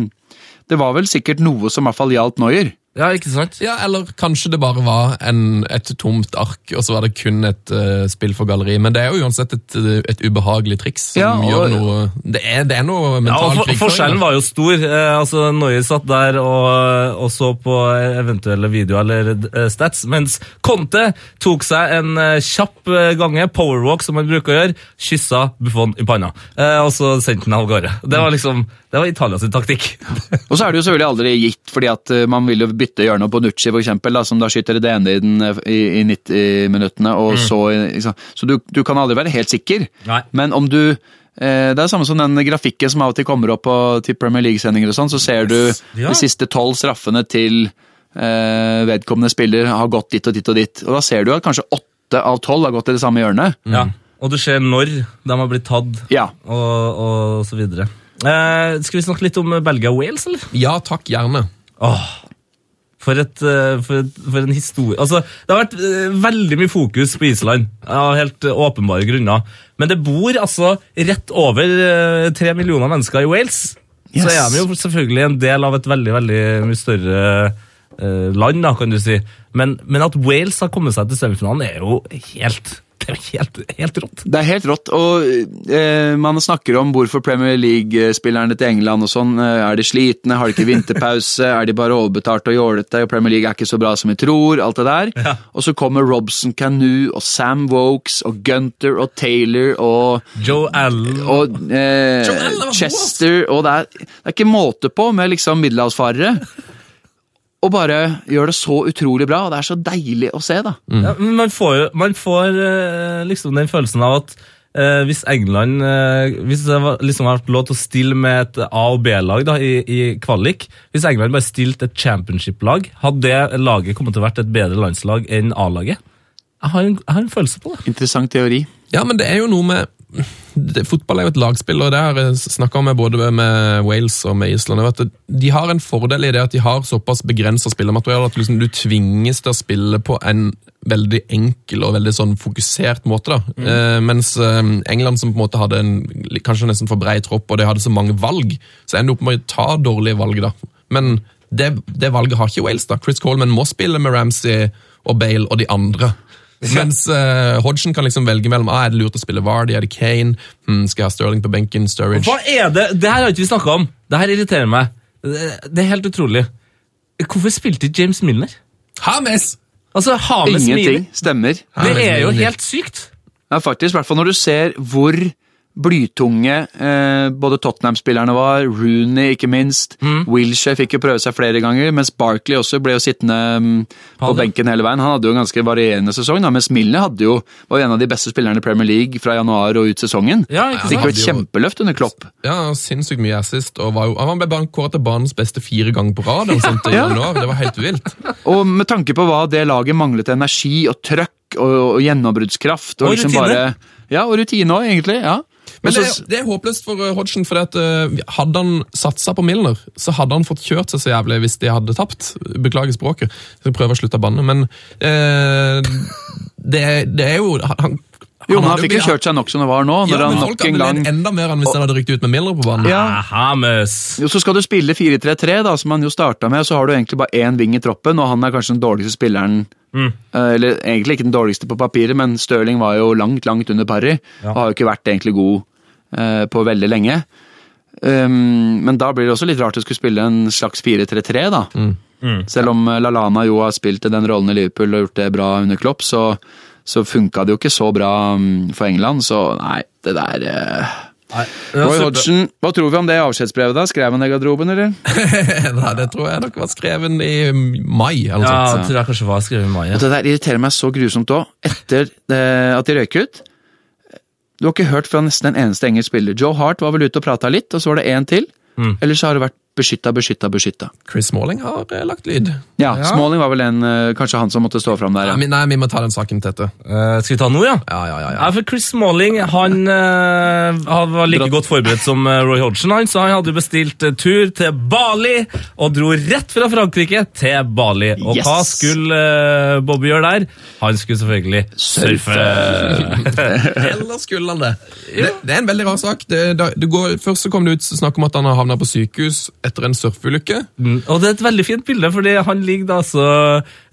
det var vel sikkert noe som iallfall gjaldt Noyer? ja, ikke sant? Ja, Eller kanskje det bare var en, et tomt ark, og så var det kun et uh, spill for galleri. Men det er jo uansett et, et ubehagelig triks som Ja, og- gjør noe Det er, det er noe Ja, og for, krigføring, Forskjellen var jo stor. Eh, altså Noyer satt der og, og så på eventuelle videoer eller eh, stats, mens Conte tok seg en eh, kjapp gange, powerwalk som han bruker å gjøre, kyssa Buffon i panna, eh, og så sendte han av gårde. Det var liksom, det var Italias taktikk. Og så er det jo selvfølgelig aldri gitt, fordi at eh, man vil jo bytte hjørne på Nucci, eksempel, som da skyter det ene i, den, eh, i, i 90 minuttene, og så liksom. Så du, du kan aldri være helt sikker. Nei. Men om du eh, Det er samme som den grafikken som av og til kommer opp på, til Premier League-sendinger og sånn, så ser du Ja. de siste tolv straffene til eh, vedkommende spiller har gått dit og dit og dit. Og da ser du at kanskje åtte av tolv har gått i det samme hjørnet. Ja. Og du ser når de har blitt tatt, Ja. og, og så videre. Eh, skal vi snakke litt om Belgia-Wales, eller? Ja takk, gjerne. Åh, for, et, eh, for, et, for en historie. Altså, det har vært eh, veldig mye fokus på Island, av helt eh, åpenbare grunner. Men det bor altså rett over eh, tre millioner mennesker i Wales. Så er de jo selvfølgelig en del av et veldig veldig mye større eh, land, da, kan du si. Men, men at Wales har kommet seg til semifinalen, er jo helt, er jo helt, helt rått. Det er helt rått, og eh, man snakker om hvorfor Premier League-spillerne til England og sånn, eh, er de slitne, har de ikke vinterpause, er de bare overbetalt og jålete, Premier League er ikke så bra som vi tror, alt det der. Ja. Og så kommer Robson Canoe og Sam Wokes og Gunter og Taylor og, Joe Allen og eh, Joe Allen. Chester, og det er, det er ikke måte på med liksom middelhavsfarere. Og bare gjør det så utrolig bra, og det er så deilig å se, da. Ja, man får, man får eh, liksom den følelsen av at eh, hvis England eh, Hvis det var, liksom har vært lov til å stille med et A- og B-lag da, i, i kvalik Hvis England bare stilte et championship-lag, hadde det laget kommet til å vært et bedre landslag enn A-laget? Jeg har, en, jeg har en følelse på det. Interessant teori. Ja, men det er jo noe med det, Fotball er jo et lagspill, og det har jeg snakka med både med Wales og med Island. Vet, de har en fordel i det at de har såpass begrensa spillemateriale at liksom du tvinges til å spille på en veldig enkel og veldig sånn fokusert måte. da. Eh, mens eh, England, som på en måte hadde en kanskje nesten for brei tropp, og de hadde så mange valg, så ender de opp med å ta dårlige valg. da. Men det, det valget har ikke Wales. da. Chris Coleman må spille med Ramsey og Bale og de andre. Mens uh, Hodgson kan liksom velge mellom ah, er det lurt å spille Vardy, er det Kane, mm, skal jeg ha Sterling på benken, Sturridge Hva er det? Det her har ikke vi snakka om. Det her irriterer meg. Det det er helt utrolig. Hvorfor spilte ikke James Milner? Hames! Altså, Hames Ingenting Milner stemmer. Det er jo Milner. helt sykt. Ja, faktisk, i hvert fall når du ser hvor blytunge eh, både Tottenham-spillerne var, Rooney ikke minst, Mm. Wilshere fikk jo prøve seg flere ganger, mens Barkley også ble jo sittende mm, på benken hele veien. Han hadde jo en ganske varierende sesong, da, mens Milner hadde jo, var jo en av de beste spillerne i Premier League fra januar og ut sesongen. Ja, Fikk jo et kjempeløft under Klopp. Ja, sinnssykt mye assist. og var jo, Han ble kåret til banens beste fire ganger på rad. Ja. sånt i Ja. januar. Det var helt vilt. Og med tanke på hva det laget manglet energi og trøkk og, og gjennombruddskraft. Og, Og liksom rutine. bare, ja, og rutine òg, egentlig. ja. Men det, er- det er håpløst for uh, Hodgson, for at, uh, hadde han satsa på Milner, så hadde han fått kjørt seg så jævlig hvis de hadde tapt. Beklager språket. Jeg prøver å slutte å banne, men eh, det, det er jo han, jo, men han hadde fikk jo kjørt seg nok som det var nå, når Ja, men han nok en gang enda mer enn hvis han hadde rykt ut med Milner på banen. Ja. Hames. Jo, Så skal du spille 4-3-3, da, som han jo starta med, så har du egentlig bare én ving i troppen, og han er kanskje den dårligste spilleren Mm. eh, Eller egentlig ikke den dårligste på papiret, men Stirling var jo langt, langt under Parry. Ja. Og har jo ikke vært egentlig god eh, på veldig lenge. Um, men da blir det også litt rart å skulle spille en slags 4-3-3, da. Mm. Selv om eh, Lalana jo har spilt den rollen i Liverpool og gjort det bra under Klopp, så, så funka det jo ikke så bra um, for England, så nei, det der eh, Nei, Roy Hodgson, hva tror vi om det avskjedsbrevet? da? Skrev han det i garderoben, eller? Nei, det tror jeg nok var skrevet i mai. eller noe Ja, sånt. så. tror jeg kanskje var skrevet i mai. Og det der irriterer meg så grusomt òg. Etter eh, at de røyk ut. Du har ikke hørt fra nesten en eneste engelsk spiller. Joe Hart var vel ute og prata litt, og så var det én til. Mm. Eller så har det vært beskytta, beskytta, beskytta. Chris Smalling har eh, lagt lyd. Ja, Smalling var vel en, eh, kanskje han som måtte stå fram der. Ja. Nei, nei, vi må ta den saken til etter. Eh, skal vi ta den nå, ja? Ja, ja, ja, Ja, ja. for Chris Smalling han, eh, han var like Dratt. godt forberedt som Roy Hodgson, han, så han hadde bestilt eh, tur til Bali og dro rett fra Frankrike til Bali. Og Yes. hva skulle eh, Bobby gjøre der? Han skulle selvfølgelig surfe. Eller skulle han det? det? Det er en veldig rar sak. Det, da, det går, først så kom det ut snakk om at han har havna på sykehus etter en surfeulykke. Mm, Og det er et veldig fint bilde, fordi han ligger da så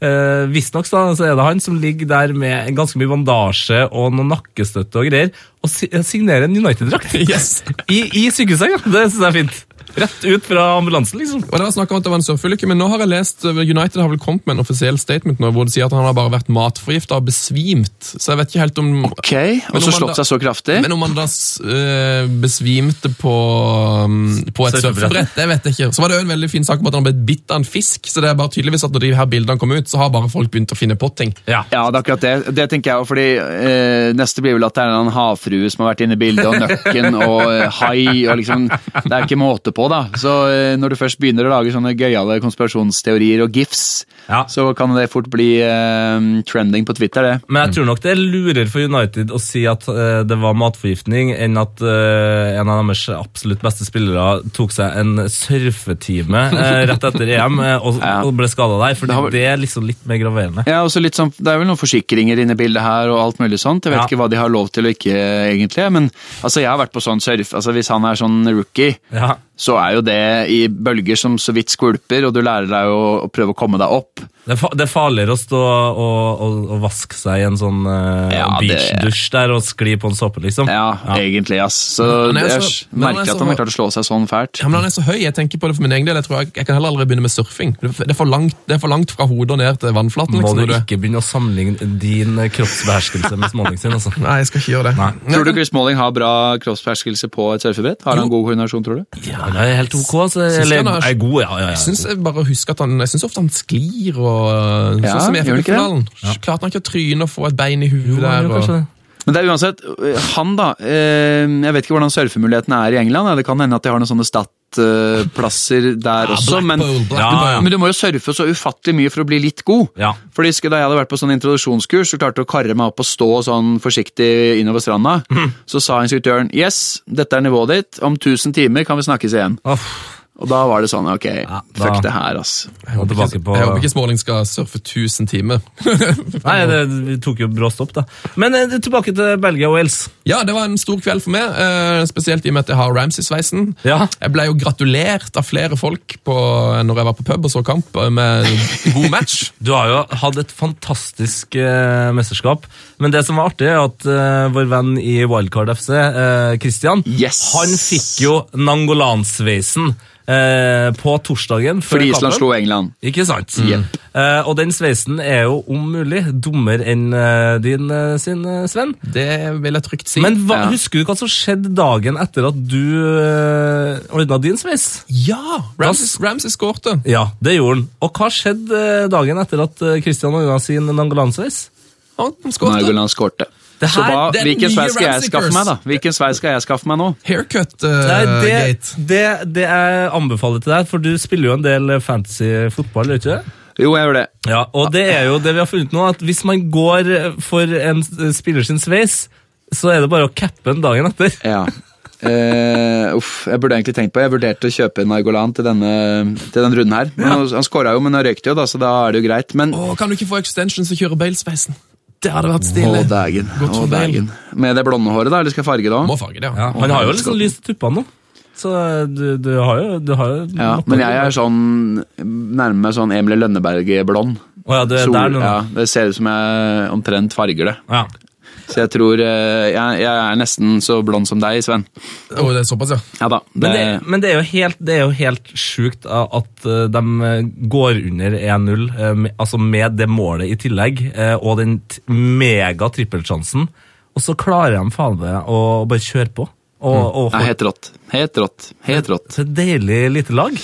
eh, Visstnok så så er det han som ligger der med ganske mye bandasje og noen nakkestøtte og greier, og si signerer en United-drakt. Yes. I, I sykehussenga. Det syns jeg er fint. Rett ut fra ambulansen, liksom. Og det var snakk om at det var en surfeulykke, men nå har jeg lest uh, United har vel kommet med en offisiell statement nå, hvor de sier at han har bare vært matforgifta og besvimt. Så jeg vet ikke helt om Ok, og så slått seg så kraftig. Men om han da uh, besvimte på, um, på et Surfebrett. surfebrett, det vet jeg ikke. Så var det jo en veldig fin sak om at han ble bitt av en fisk, så det er bare tydeligvis at når de her bildene kom ut, så har bare folk begynt å finne på ting. Ja. Ja, det er akkurat det. Det tenker jeg òg, fordi uh, neste blir vel at det er en havfrue som har vært inne i bildet, og nøkken og uh, hai, og liksom Det er ikke måte på, da. Så eh, når du først begynner å lage sånne gøyale konspirasjonsteorier og gifs, Ja. så kan det fort bli uh, trending på Twitter, det. Men jeg tror nok det er lurere for United å si at uh, det var matforgiftning, enn at uh, en av deres absolutt beste spillere tok seg en surfetime rett etter EM og, Ja. og ble skada der. For Det har det er liksom litt mer graverende. Ja, også litt sånn, Det er vel noen forsikringer inne i bildet her, og alt mulig sånt. Jeg vet Ja. ikke hva de har lov til og ikke, egentlig. Men altså, jeg har vært på sånn surf. altså Hvis han er sånn rookie, Ja. Så er jo det i bølger som så vidt skvulper, og du lærer deg å, å prøve å komme deg opp. Det, er fa det er farligere å stå og, og, og vaske seg i en sånn uh, Ja, beachdusj der og skli på en såpe, liksom. Ja, egentlig, ass. Så så er jeg er merker så- at han har klart å slå seg sånn fælt. Ja, men han er så høy, jeg tenker på det for min egen del. Jeg tror jeg, jeg kan heller aldri begynne med surfing. Det er for langt, det er for langt fra hodet og ned til vannflaten. Må Liksom, du du- ikke begynne å sammenligne din eh, kroppsbeherskelse med Smalling sin, altså. Nei, jeg skal ikke gjøre det. Nei. Tror du Chris Smalling har bra kroppsbeherskelse på et surfebrett? Har han god koordinasjon, tror du? Ja, det er helt ok. Altså, eller, han er- er god, ja. ja, ja. Jeg syns bare husker at han, jeg synes ofte han sklir og Ja, Sånn som i? FA-finalen. Klarte han ikke å tryne og få et bein i huet der? Jo, Og. Men det er uansett, øh, han da eh, Jeg vet ikke hvordan surfemulighetene er i England. Det kan hende at de har noen sånne stat plasser der også. Men, Ja, ja. men du må jo surfe så ufattelig mye for å bli litt god. Ja. Fordi Da jeg hadde vært på sånn introduksjonskurs og klarte å karre meg opp og stå sånn forsiktig innover stranda, mm. så sa instruktøren yes, dette er nivået ditt, om 1000 timer kan vi snakkes igjen. Uff. Og da var det sånn, ok, da- fuck det her, ass. Jeg håper, ikke, på- jeg håper ikke Småling skal surfe 1000 timer. Nei, det, det, tok jo brå stopp, da. Men eh, tilbake til Belgia og Wales. Ja, det var en stor kveld for meg, eh, spesielt i og med at jeg har Ramsay-sveisen. Ja. Jeg ble jo gratulert av flere folk på, når jeg var på pub og så kamp, eh, med god match. Du har jo hatt et fantastisk eh, mesterskap, men det som var artig, er at uh, vår venn i Wildcard FC, uh, Christian, Yes. han fikk jo Nangolan-sveisen eh, på torsdagen før Fordi Island kampen. slo England. Ikke sant? Jepp. Eh, og den sveisen er jo om mulig dummere enn eh, din eh, sin, eh, Sven. Det vil jeg trygt si. Men hva, Ja. husker du hva som skjedde dagen etter at du uh, ordna din sveis? ja! Ramses, Ramsey skårte. Ja, det gjorde han. Og hva skjedde eh, dagen etter at eh, Christian ordna sin Nangolan-sveis? Han skåret. Skårte. Det Så her- hva, det er hvilken sveis skal jeg skaffe meg, da? Hvilken sveis skal jeg skaffe meg nå? Haircut uh, Nei, det, gate. det, det jeg anbefaler til deg, for du spiller jo en del fantasy fotball, gjør du ikke det? Jo, jeg gjør det. Ja, og det er jo det vi har funnet nå, at hvis man går for en spiller sin sveis, så er det bare å cappe den dagen etter. Ja. Uh, uff, jeg burde egentlig tenkt på Jeg vurderte å kjøpe Nargolan til denne, til denne runden her. Men Han, han skåra jo, men han røykte jo, da, så da er det jo greit. Men Åh, kan du ikke få extensions og kjører Bale-sveisen? Det hadde vært Å, stilig. dægen. Å, for Bale. dægen. Med det blonde håret, da? Eller skal jeg farge det Må farge det, Ja, han har jo litt sånn lys tupper tuppene nå. Så du, du har jo, du har jo Ja, men jeg er sånn nærmer meg sånn Emilie Lønneberg-blond. Oh, ja, du Sol- der ja, det ser ut som jeg omtrent farger det. Ja. Så jeg tror eh, jeg, jeg er nesten så blond som deg, Sven. Åh, det er såpass, ja. Ja da. Men, det, Det, men det, er jo helt, det jo helt sjukt at eh, de eh, går under 1-0, eh, altså med det målet i tillegg, eh, og den mega trippelsjansen, og så klarer de faen meg å bare kjøre på. Og, og er helt rått. Helt rått. Helt rått. et deilig lite lag.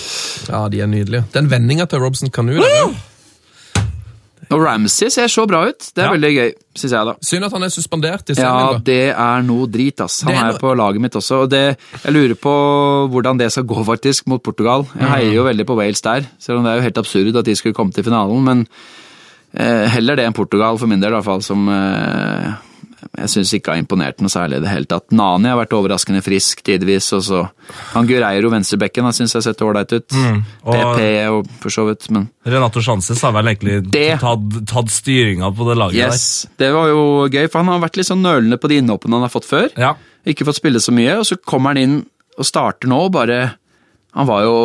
Ja, de er nydelige. Den vendinga til Robson Kanu der, Og Ramsey ser så bra ut. Det er Ja. veldig gøy, syns jeg, da. Synd at han er suspendert i Ja, det er noe drit, ass. Han Det er er noe- på laget mitt også. Og det, jeg lurer på hvordan det skal gå faktisk mot Portugal. Jeg heier jo veldig på Wales der, selv om det er jo helt absurd at de skulle komme til finalen. Men eh, heller det enn Portugal, for min del i hvert fall, som eh, jeg syns ikke har imponert noe særlig i det hele tatt. Nani har vært overraskende frisk tidvis, og så han Gureiro, venstrebekken, syns jeg har sett ålreit ut. og- PP og for så vidt, men Renato Chances har vel egentlig Det- tatt, tatt styringa på det laget yes. Det var jo gøy, for han har vært litt sånn nølende på de innhoppene han har fått før. Ja. Ikke fått spille så mye, og så kommer han inn og starter nå, bare Han var jo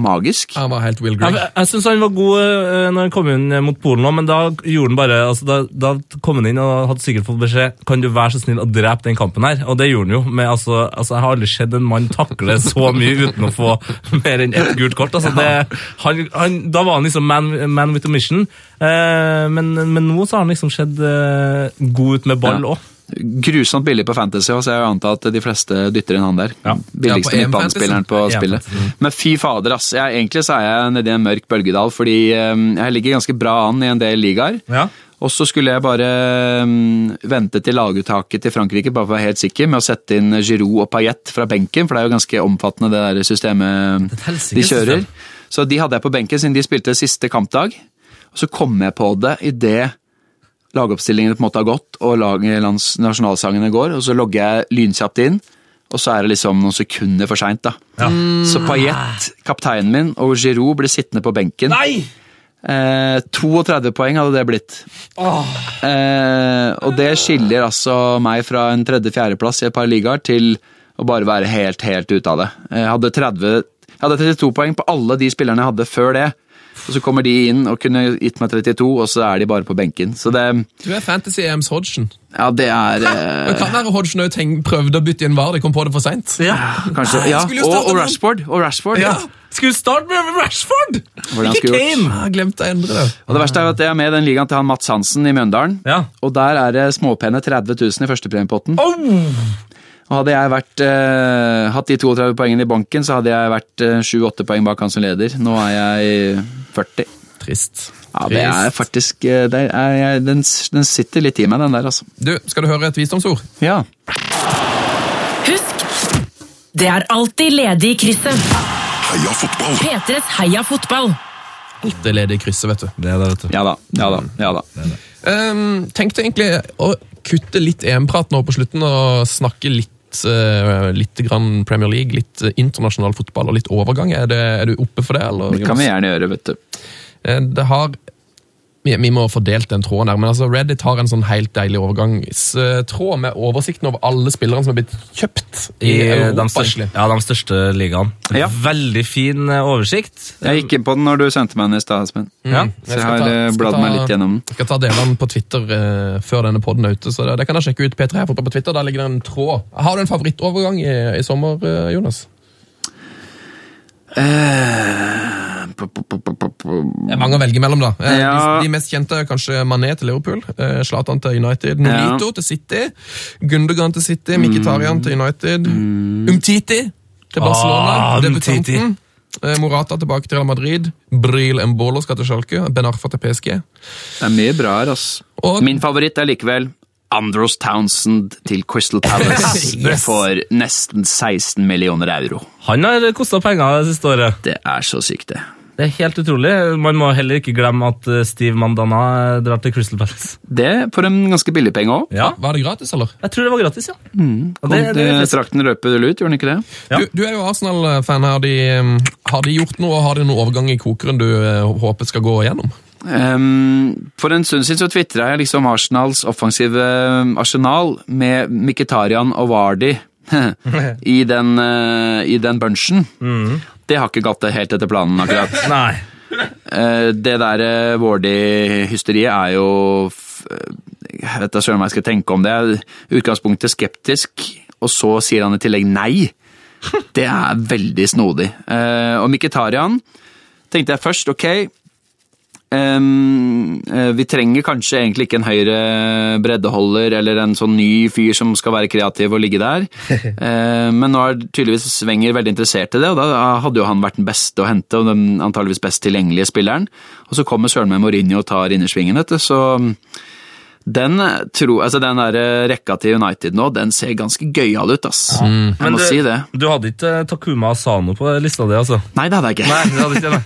magisk. Han var helt Will Jeg, Grigg. jeg syns han var god eh, når han kom inn mot Polen òg, men da gjorde han bare altså da, da kom han inn og hadde sikkert fått beskjed Kan du være så snill å drepe den kampen her. Og det gjorde han jo. Med, altså, altså, jeg har aldri sett en mann takle så mye uten å få mer enn ett gult kort. Altså, det, han, han, da var han liksom man, man with a mission. Eh, men, men nå så har han liksom sett eh, god ut med ball Ja. Grusomt billig på Fantasy, så jeg antar at de fleste dytter inn han der. Ja. Billigste Ja, midtbanespilleren på spillet. Men fy fader, ass. Jeg, egentlig så er jeg nedi en mørk bølgedal, fordi eh, jeg ligger ganske bra an i en del ligaer. Ja. Og så skulle jeg bare mm, vente til laguttaket til Frankrike, bare for å være helt sikker, med å sette inn Giroud og Paillette fra benken, for det er jo ganske omfattende det der systemet det de kjører. system. Så de hadde jeg på benken siden de spilte siste kampdag. Og så kom jeg på det idet lagoppstillingene på en måte har gått, og nasjonalsangene går, og så logger jeg lynkjapt inn, og så er det liksom noen sekunder for seint, da. Så Paillet, kapteinen min, og Giroud blir sittende på benken. Nei! Eh, 32 poeng hadde det blitt. Eh, og det skiller altså meg fra en tredje-fjerdeplass i et par ligaer til å bare være helt, helt ute av det. Jeg hadde, 30, jeg hadde 32 poeng på alle de spillerne jeg hadde før det. Og så kommer de inn og kunne gitt meg 32, og så er de bare på benken. Så det, Du er Fantasy-EMs Hodgson. ja, det er Det eh, kan være Hodgson òg prøvde å bytte inn VAR, de kom på det for seint. Ja. Kanskje, ja, og, og Rashford. Og Rashford. ja. Skulle starte med Rashford! Hvordan Ikke? Kane! Jeg glemte å endre det. Og det verste er jo at jeg er med i den ligaen til han Mats Hansen i Mjøndalen. Ja. Og der er det småpene 30 000 i førstepremiepotten. Og hadde jeg vært, eh, hatt de 32 poengene i banken, så hadde jeg vært eh, 7-8 poeng bak han som leder. Nå er jeg 40. Trist. Ja, det er faktisk eh, det er, jeg- den, den sitter litt i meg, den der, altså. Du, skal du høre et visdomsord? Ja. Husk, det er alltid ledig i krysset. Heia fotball! P3s Heia fotball. Alt er ledig i krysset, vet du. Det er det, vet du. Ja da. Ja da. Ja da. Um, tenkte egentlig å kutte litt EM-prat nå på slutten og snakke litt, eh, litt Premier League, litt internasjonal fotball og litt overgang. Er, det, er du oppe for det? Eller? Det kan vi gjerne gjøre, vet du. Eh, Det har vi, vi må få delt den tråden der, men altså Reddit har en sånn helt deilig overgangstråd med oversikten over alle spillerne som er blitt kjøpt i, I Europa. de største, ja, de største ligaene. Ja. Veldig fin eh, oversikt. Jeg gikk inn på den når du sendte meg den i stad, Espen. Ja. Så jeg skal har eh, bladd meg litt gjennom den. Jeg skal ta delene på Twitter uh, før denne podden er ute, så det, det kan dere sjekke ut. P3 her fotball på Twitter, der ligger det en tråd. Har du en favorittovergang i, i sommer, uh, Jonas? Det er mange å velge mellom, da. Eh, Ja. de, de mest kjente er kanskje Mané til Liverpool, eh, Zlatan til United, Nolito til City, Gundogan til City, Mkhitaryan til United, Umtiti til Barcelona, Ah, debutanten. Eh, Morata tilbake til Real Madrid, Bril Mbolo skal til Schalke, Ben Arfa til PSG. Det er mye bra her, ass. Og- Min favoritt er likevel Andros Townsend til Crystal Palace Yes. for nesten 16 millioner euro. Han har kosta penger det siste året. Det er så sykt, det. Det er helt utrolig. Man må heller ikke glemme at eh, Steve Mandana drar til Crystal Palace. Det for en ganske billig penge òg. Ja, Var det gratis, eller? jeg tror det var gratis, ja. Og det, det, det Trakten røper løpe ut, gjorde den ikke det? Ja. Du, du er jo Arsenal-fan. Har, um, har de gjort noe, har de noen overgang i kokeren du eh, håper skal gå igjennom? Ehm, for en stund siden så tvitra jeg liksom Arsenals offensive ehm, arsenal med Mkhitaryan og Vardy i, den, uh, i den bunchen. Det har ikke gått helt etter planen, akkurat. Nei. Eh, det der uh, Wardy-hysteriet er jo eh, Jeg vet da søren hva jeg skal tenke om det. Jeg er Utgangspunktet skeptisk, og så sier han i tillegg nei. Det er veldig snodig. Eh, og Mkhitaryan tenkte jeg først, ok eh, Vi trenger kanskje egentlig ikke en høyre breddeholder eller en sånn ny fyr som skal være kreativ og ligge der. Eh, men nå er tydeligvis Svenger veldig interessert i det, og da hadde jo han vært den beste å hente, og den antageligvis best tilgjengelige spilleren. Og så kommer søren meg Mourinho og tar innersvingen, vet du, så den, tro, altså den der eh, rekka til United nå, den ser ganske gøyal ut, ass. Jeg Men må du, si det. du hadde ikke eh, Takuma Asano på lista di, altså? Nei, det hadde jeg ikke. Nei, det hadde ikke det.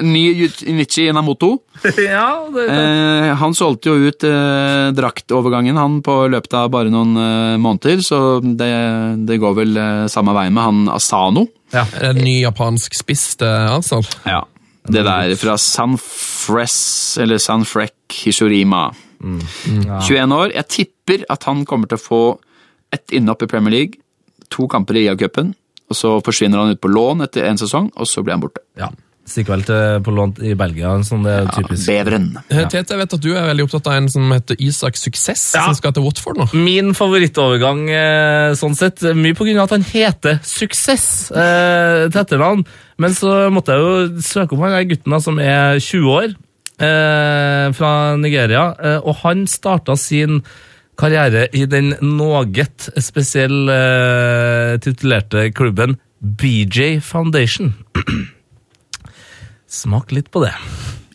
Ny Inichi Inamoto. ja, det, det. Eh, han solgte jo ut eh, draktovergangen han på løpet av bare noen eh, måneder, så det, det går vel eh, samme vei med han Asano. Ja. En ny japansk spiss til Arsenal? Ja. Det der fra Sanfres, eller Sanfrek Hishorima. 21 år. Jeg tipper at han kommer til å få ett innhopp i Premier League, to kamper i IA-cupen, og så forsvinner han ut på lån etter en sesong, og så blir han borte. ja. Stikker vel til på lån i Belgia, sånn det er typisk. Beveren. Tete, jeg vet at du er veldig opptatt av en som heter Isak Suksess, Ja. som skal til Watford nå. Min favorittovergang, eh, sånn sett, mye på grunn av at han heter Suksess eh, til etternavn. Men så måtte jeg jo søke om han der gutten da, som er 20 år, eh, fra Nigeria. Eh, og han starta sin karriere i den noget spesiell eh, titulerte klubben BJ Foundation. Smak litt på det.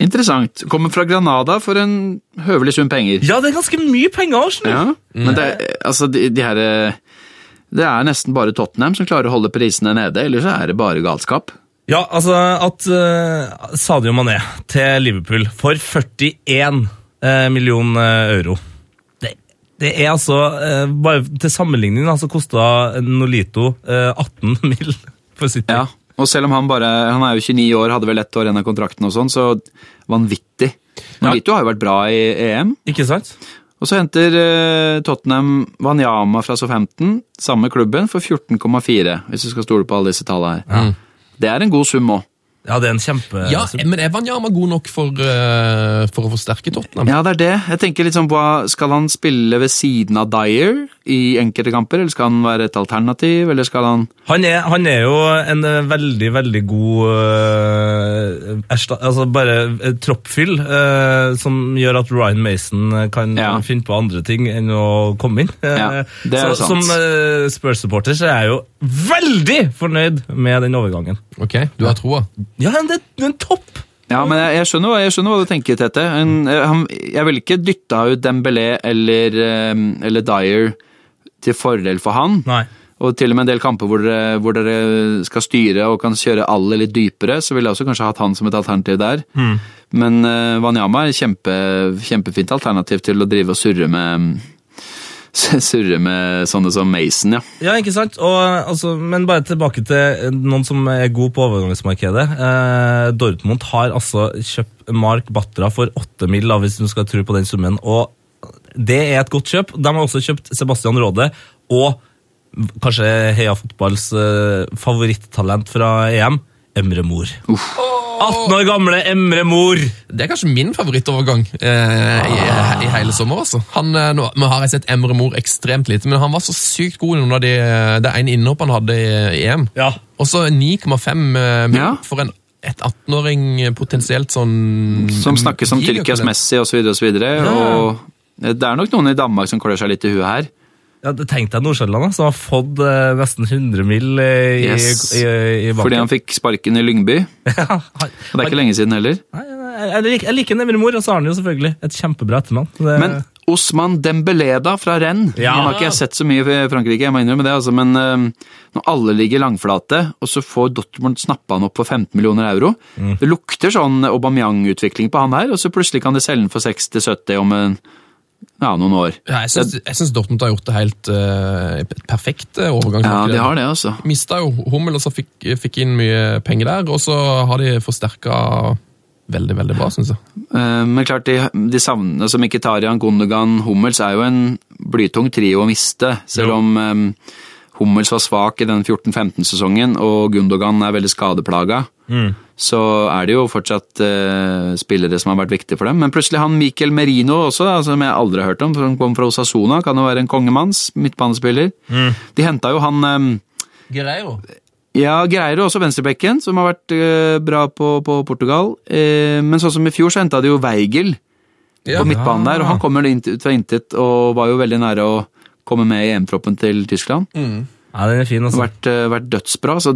Interessant. Kommer fra Granada for en høvelig sum penger. Ja, det er ganske mye penger! Sånn. Ja, men det, er- altså, de, de her Det er nesten bare Tottenham som klarer å holde prisene nede, ellers så er det bare galskap. Ja, altså at uh, Sadio Mané til Liverpool for 41 uh, millioner euro. Det, det er altså uh, Bare til sammenligning altså så kosta Nolito uh, 18 mill. for sitt. Ja, og selv om han bare Han er jo 29 år, hadde vel ett år igjen av kontrakten og sånn, så vanvittig. Nolito har jo vært bra i EM. Ikke sant? Og så henter eh, Tottenham Wanyama fra Southampton, samme klubben, for 14,4, hvis du skal stole på alle disse tallene her. Det er en god sum òg. Ja, det er en kjempe... Ja, Men er Wanyama god nok for, uh, for å forsterke Tottenham? Ja, det er det. Jeg tenker litt sånn på, Skal han spille ved siden av Dyer i enkelte kamper, eller skal han være et alternativ, eller skal han Han er, han er jo en eh, veldig, veldig god uh, ersta, altså bare troppfyll, uh, som gjør at Ryan Mason kan Ja. finne på andre ting enn å komme inn. Ja, det er så, sant. Som uh, Spurs-supporter så er jeg jo veldig fornøyd med den overgangen. Ok, du har troa. Ja, det, er en topp! Ja, men jeg, jeg, skjønner, jeg skjønner hva du tenker, Tete. En, eh, han, jeg ville ikke dytta ut Dembélé eller, eh, eller Dyer til fordel for han. Nei. Og til og med en del kamper hvor dere, hvor dere skal styre og kan kjøre alle litt dypere, så ville jeg også kanskje hatt han som et alternativ der. Men uh, Wanyama er kjempe, kjempefint alternativ til å drive og surre med Surre med sånne som Mason, ja. Ja, ikke sant? Og, altså, men bare tilbake til noen som er god på overgangsmarkedet. Eh, Dortmund har altså kjøpt Mark Batra for 8 mill., da, hvis du skal tro på den summen. Og det er et godt kjøp. De har også kjøpt Sebastian Råde og kanskje Heia Fotballs eh, favoritttalent fra EM, Emre Mor. 18 år gamle Emre Mor! Det er kanskje min favorittovergang eh, i, i hele sommer. altså. Han, eh, nå, nå har jeg sett Emre Mor ekstremt lite, men han var så sykt god i noen av de, det ene innhoppet han hadde i, i EM. Ja. Og så 9,5 eh, Ja. for en et 18-åring potensielt sånn Som snakkes som gigatalent. Tyrkias Messi osv. Og, så videre, og det er nok noen i Danmark som klør seg litt i huet her. Ja, Tenk deg Nordsjælland, som har fått eh, nesten 100 mill. i, Yes. i, i, banken. Fordi han fikk sparken i Lyngby. ja, han, Og det er ikke lenge siden heller. Nei, jeg, liker, jeg liker Emre Mor, og så har han jo selvfølgelig et kjempebra etternavn. Men Osman Dembeleda da, fra Rennes Ja. Han har ikke jeg sett så mye i Frankrike, jeg må innrømme det, altså, men eh, når alle ligger langflate, og så får Dortmund snappa han opp for 15 millioner euro Mm. Det lukter sånn Aubameyang-utvikling på han her, og så plutselig kan de selge den for 60-70 om en, ja, noen år. Ja, jeg syns- Dortmund har gjort det helt uh, perfekt eh, overgang. Ja, de har det, altså. Mista jo Hummel, og så fikk, fikk inn mye penger der, og så har de forsterka veldig, veldig bra, syns jeg. Eh, Men klart, de, de savner, som Mkhitaryan, Gundogan, Hummels er jo en blytung trio å miste. Selv om um, Hummels var svak i den 14-15-sesongen, og Gundogan er veldig skadeplaga, så er det jo fortsatt eh, spillere som har vært viktige for dem. Men plutselig han Miquel Merino også, da, som jeg aldri har hørt om, som kom fra Osasona, kan jo være en kongemanns, midtbanespiller. De henta jo han eh, Greiro. ja, Greiro, også venstrebekken, som har vært eh, bra på, på Portugal. Eh, men sånn som i fjor, så henta de jo Weigel på midtbanen der, og han kommer ut fra intet og var jo veldig nære å komme med i EM-troppen til Tyskland. Ja, den er fin, Og altså. vært, eh, vært dødsbra, så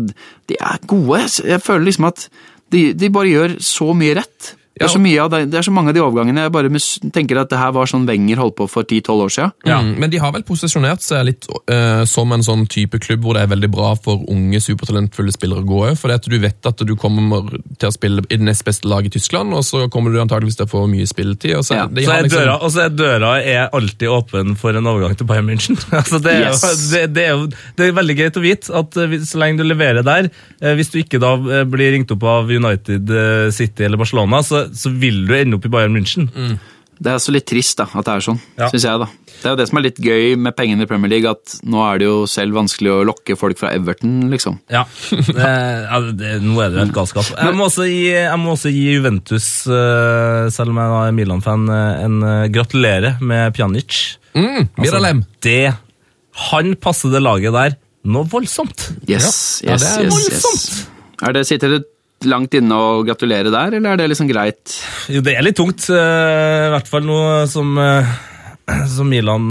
de er gode. Jeg føler liksom at de, de bare gjør så mye rett. Det er, så mye av det, det er så mange av de overgangene jeg bare tenker at det her var sånn Wenger holdt på for 10-12 år siden. Ja. Mm, men de har vel posisjonert seg litt uh, som en sånn type klubb hvor det er veldig bra for unge, supertalentfulle spillere å gå òg. For at du vet at du kommer til å spille i det nest beste laget i Tyskland, og så kommer du antageligvis til å få mye spilletid. Og så, Ja, de Så er liksom- døra, og så er døra er alltid åpen for en overgang til Bayern München. altså det, er Yes. det, det, er jo, det er veldig greit å vite at eh, så lenge du leverer der, eh, hvis du ikke da blir ringt opp av United, City eller Barcelona, så, så vil du ende opp i Bayern München. Det er også litt trist da, at det er sånn, Ja. synes jeg da. Det er jo det som er litt gøy med pengene i Premier League, at nå er det jo selv vanskelig å lokke folk fra Everton, liksom. Ja, det, ja det, Nå er det jo helt galskap. Jeg må også gi, jeg må også gi Juventus, eh, selv om jeg er Milan-fan, eh, en gratulere gratulerer med Pjanic. Mm, Miralem. det Han passer det laget der noe voldsomt. Yes, Ja, yes, det er yes, voldsomt. yes. Er det, sitter det langt inne å gratulere der, eller er det liksom greit? Jo, det er litt tungt, eh, i hvert fall noe som, eh, som Milan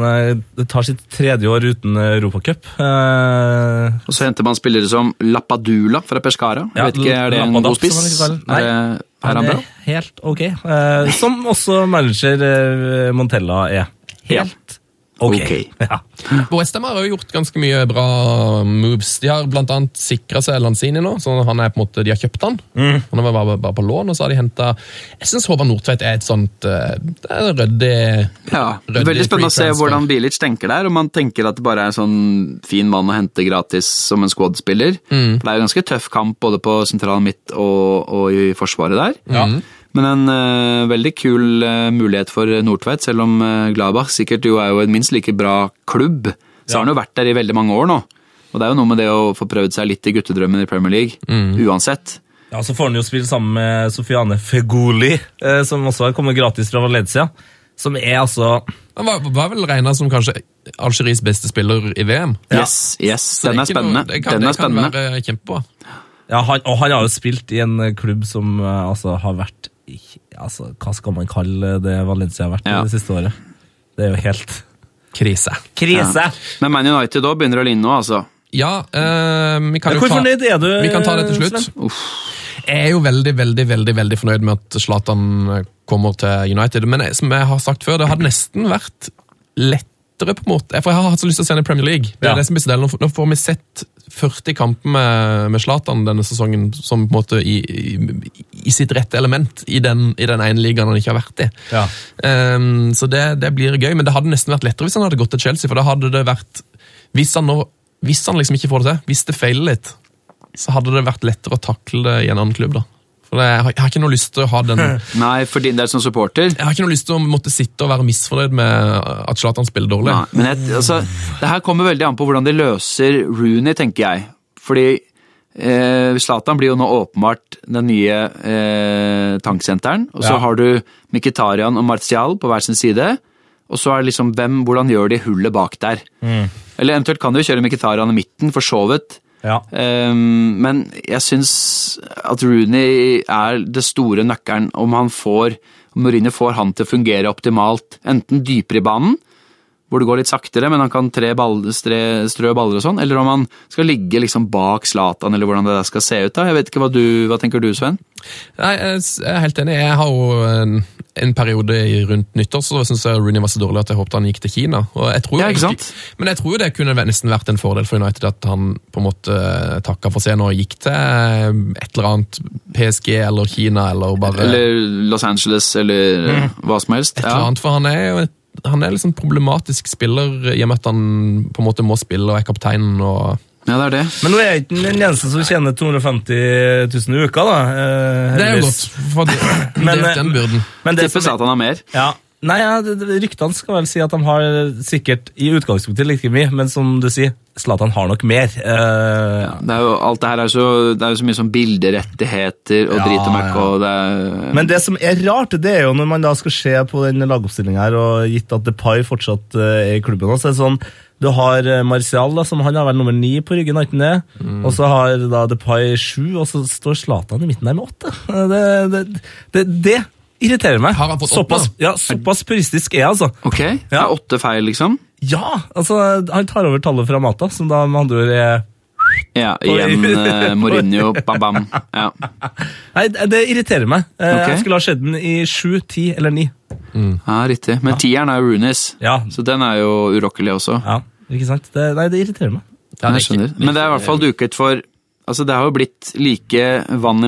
det tar sitt tredje år uten Europacup. Og så henter man spillere som Lappadula fra Pescara. Jeg Ja, vet ikke, Er det en god spiss? den. Er, han bra? helt ok. Eh, som også manager eh, Montella er. Helt ok. okay. Ja. Westham har jo gjort ganske mye bra moves. De har annet sikra seg Lanzini nå, så han er på en måte, de har kjøpt han. Mm. Han var bare, bare på lån, og så har de henta Jeg syns Håvard Nordtveit er et sånt eh, det er ryddig Ja, Rødde Veldig spennende å se hvordan Bilic tenker der. Om han tenker at det bare er en sånn fin mann å hente gratis som en squad-spiller. Mm. For Det er jo ganske tøff kamp både på sentral midt og, og i forsvaret der. Ja. Mm. Men en uh, veldig kul uh, mulighet for Nordtveit, selv om uh, Gladbach sikkert jo er jo en minst like bra klubb. Så har han jo vært der i veldig mange år nå. Og det er jo noe med det å få prøvd seg litt i guttedrømmen i Premier League. Mm. Uansett. ja, Så får han jo spille sammen med Sofiane Fegoli, eh, som også har kommet gratis fra Valencia. Som er altså Han var, var vel regna som kanskje Algeries beste spiller i VM. Yes, yes. Så Den det er spennende. noe- spennende. det kan, Den det er spennende. kan være kjempebra. ja, han, Og han har jo spilt i en eh, klubb som eh, altså har vært altså, Hva skal man kalle det Valencia har vært Ja. det siste året? Det er jo helt Krise. krise! Men Man United òg begynner å ligne nå, altså. Ja, eh, vi kan Ja, jo Hvor ta fornøyd er du? Vi kan ta det til Sven? Jeg er jo veldig, veldig veldig, veldig fornøyd med at Zlatan kommer til United. Men jeg- som jeg har sagt før, det hadde nesten vært lettere på en måte. For jeg har hatt så lyst til å se ham i Premier League. Det er Ja. det som blir så. Nå får vi sett 40 kamper med, med Zlatan denne sesongen som på en måte i, i, i sitt rette element i den, i den ene ligaen han ikke har vært i. Ja. Um, så det, det blir gøy, men det hadde nesten vært lettere hvis han hadde gått til Chelsea. For da hadde det vært Hvis han, nå, hvis han liksom ikke får det til, hvis det feiler litt, så hadde det vært lettere å takle det i en annen klubb. da. For det, jeg, har, jeg har ikke noe lyst til å ha den Nei, for din del som supporter. Jeg har ikke noe lyst til å måtte sitte og være misfornøyd med at Zlatan spiller dårlig. Nei, men jeg, altså, det her kommer veldig an på hvordan de løser Rooney, tenker jeg. Fordi eh, blir jo nå åpenbart den nye eh, tanksenteren. Og så Ja. har du Mkhitaryan og Martial på hver sin side. Og så er det liksom, hvem, hvordan gjør de hullet bak der? Eller eventuelt kan du jo kjøre Mkhitaryan i midten, for så vidt. Ja. Um, men jeg syns at Rooney er det store nøkkelen. Om han får om Mourinho får han til å fungere optimalt, enten dypere i banen, hvor det går litt saktere, men han kan tre ball, stre, strø baller og sånn, eller om han skal ligge liksom bak Zlatan, eller hvordan det der skal se ut. da. Jeg vet ikke Hva, du, hva tenker du, Sven? Nei, jeg er helt enig. Jeg har jo en, en periode rundt nyttår så syns jeg Rooney var så dårlig at jeg håpet han gikk til Kina. Og jeg tror, Ja, ikke sant? Men jeg tror jo det kunne nesten vært en fordel for United at han på en måte takka for seg og gikk til et eller annet PSG eller Kina eller bare Eller Los Angeles, eller hva som helst. et eller annet. For han er jo et, han er liksom problematisk spiller i og med at han på en måte må spille og er kapteinen. og Ja, det er det. Men nå er jeg ikke den eneste som tjener 250 000 i uka, da. eh, Det er jo godt. For det, Men, delt den byrden. Men det Tippes som, at han har mer. ja, nei, ja, det- det- Ryktene skal vel si at de har sikkert i utgangspunktet like mye, men som du sier, Zlatan har nok mer. Eh, Det er jo, alt det her er så, det er jo så mye sånn bilderettigheter og Ja, drit og møkk. ja. og det er... Men det som er rart, det er jo når man da skal se på den lagoppstillingen her, og gitt at Depay fortsatt eh, er i klubben, så er det sånn du har Marcial Martial, da, som han har vært nummer ni på ryggen, det? Mm. Og så har da Depay sju, og så står Zlatan i midten der med åtte. Eh, Det, det, det, det irriterer meg. Har han fått åtte, såpass, ja, såpass puristisk er jeg, altså. Ok, det Ja. er åtte feil, liksom? Ja, altså, han tar over tallet fra Mata, som da med andre ord er Ja, igjen uh, Mourinho, bam, bam. Ja. Nei, det irriterer meg. Okay. Jeg skulle ha sett den i sju, ti eller ni. ja, riktig. Men tieren er jo Roonies, Ja. så den er jo urokkelig også. Ja, ikke sant? Det, nei, det irriterer meg. Ja, jeg skjønner. Men det er i hvert fall duket for Altså, det har jo blitt like vann i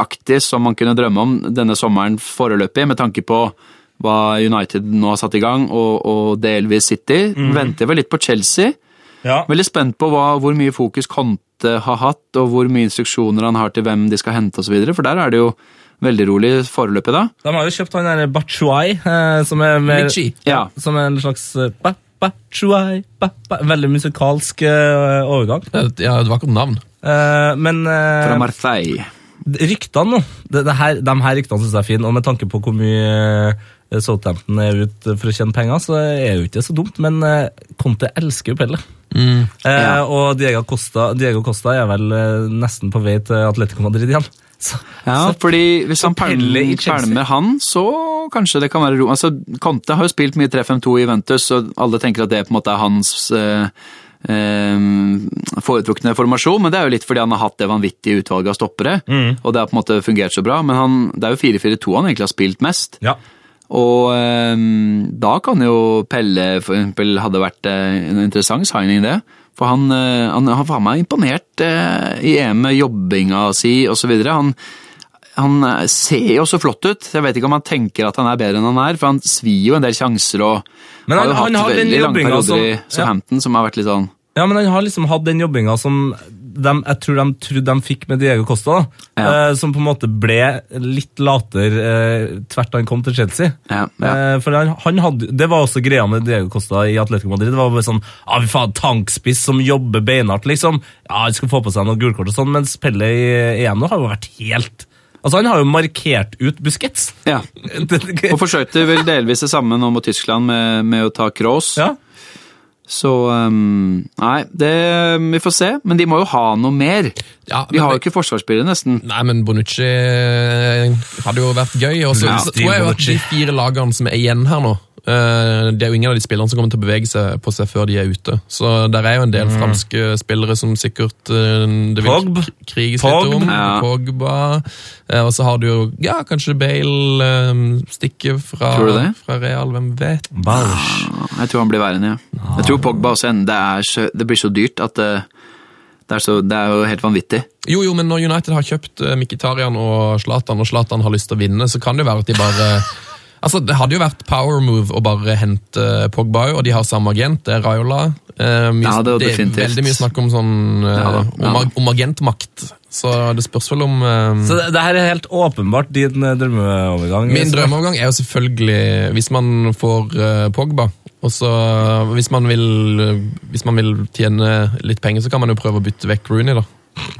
munnen-aktig som man kunne drømme om denne sommeren foreløpig, med tanke på hva United nå har satt i gang, og, og delvis City. Venter vel litt på Chelsea. Ja. Veldig spent på hva, hvor mye fokus Conte har hatt, og hvor mye instruksjoner han har til hvem de skal hente osv. For der er det jo veldig rolig foreløpig, da. De har jo kjøpt han der Bachuai, eh, som er mer, Michi. Ja. Som er en slags ba, ba, Bachuay, ba, ba, Veldig musikalsk eh, overgang. Ja, et vakkert navn. Eh, men eh, Fra Marseille. Ryktene nå det, det her, De her ryktene syns jeg er fine, og med tanke på hvor mye eh, Southampton er ute for å tjene penger, så er jo ikke det så dumt. Men eh, Conte elsker jo Pelle. Mm, Ja. Og Diego Costa, Diego Costa er vel eh, nesten på vei til Atletico Madrid igjen. Så, Ja, så, fordi hvis han Pelle pælmer han, så kanskje det kan være ro. Altså, Conte har jo spilt mye 3-5-2 i Ventus, og alle tenker at det på en måte er hans eh, eh, foretrukne formasjon, men det er jo litt fordi han har hatt det vanvittige utvalget av stoppere, Mm. og det har på en måte fungert så bra. Men han, det er jo 4-4-2 han egentlig har spilt mest. ja. Og eh, da kan jo Pelle for eksempel hadde vært eh, en interessant signing, det. For han, han, han var meg imponert eh, i EM med jobbinga si osv. Han, han eh, ser jo så flott ut. Jeg vet ikke om han tenker at han er bedre enn han er, for han svir jo en del sjanser og Men han- har jo han hatt har veldig lange perioder som, i som- ja. Som har vært litt sånn Ja, men han har liksom hatt den jobbinga som de, jeg tror de trodde de fikk med Diego Costa. Ja. Eh, som på en måte ble litt latere eh, tvert da han kom til Chelsea. Ja, ja. Eh, for han, han hadde, Det var også greia med Diego Costa i Atletico Madrid. Det var bare sånn ah, vi faen, Tankspiss som jobber beinhardt, liksom. Ja, Han skal få på seg noen gulkort og sånn, mens Pelle i EM nå har jo vært helt Altså, Han har jo markert ut Busquets. ja. Og forsøkte vel delvis det samme nå mot Tyskland med, med å ta Kroos. ja. Så um, Nei, det, vi får se. Men de må jo ha noe mer. Ja, De vi har jo ikke forsvarsspillere, nesten. Nei, men Bonucci eh, hadde jo vært gøy. Og så Ja, tror jeg jo at de fire lagene som er igjen her nå, Det er jo ingen av de spillerne som kommer til å bevege seg på seg før de er ute. Så der er jo en del franske spillere som sikkert eh, det vil Pogba. kriges Pogba. litt om. Ja. Pogba. Eh, Og så har du jo ja, kanskje Bale Stikke stikker fra, fra Real, hvem vet? Jeg tror han blir værende, ja. Jeg tror Pogba også ender. Det, er så, det blir så dyrt at det, det, er så, det er jo helt vanvittig. Jo, jo, men når United har kjøpt Mkhitarian og Zlatan, og Zlatan har lyst til å vinne, så kan det jo være at de bare Altså, Det hadde jo vært power move å bare hente Pogba, og de har samme agent, det er Raiola. Eh, mye, Ja, det er det er definitivt. veldig mye snakk om sånn eh, Ja ja om, om agentmakt, så det spørs vel om eh, Så det, det her er helt åpenbart din eh, drømmeovergang. Min drømmeovergang er jo selvfølgelig hvis man får eh, Pogba. Og så hvis man, vil, hvis man vil tjene litt penger, så kan man jo prøve å bytte vekk Rooney, da.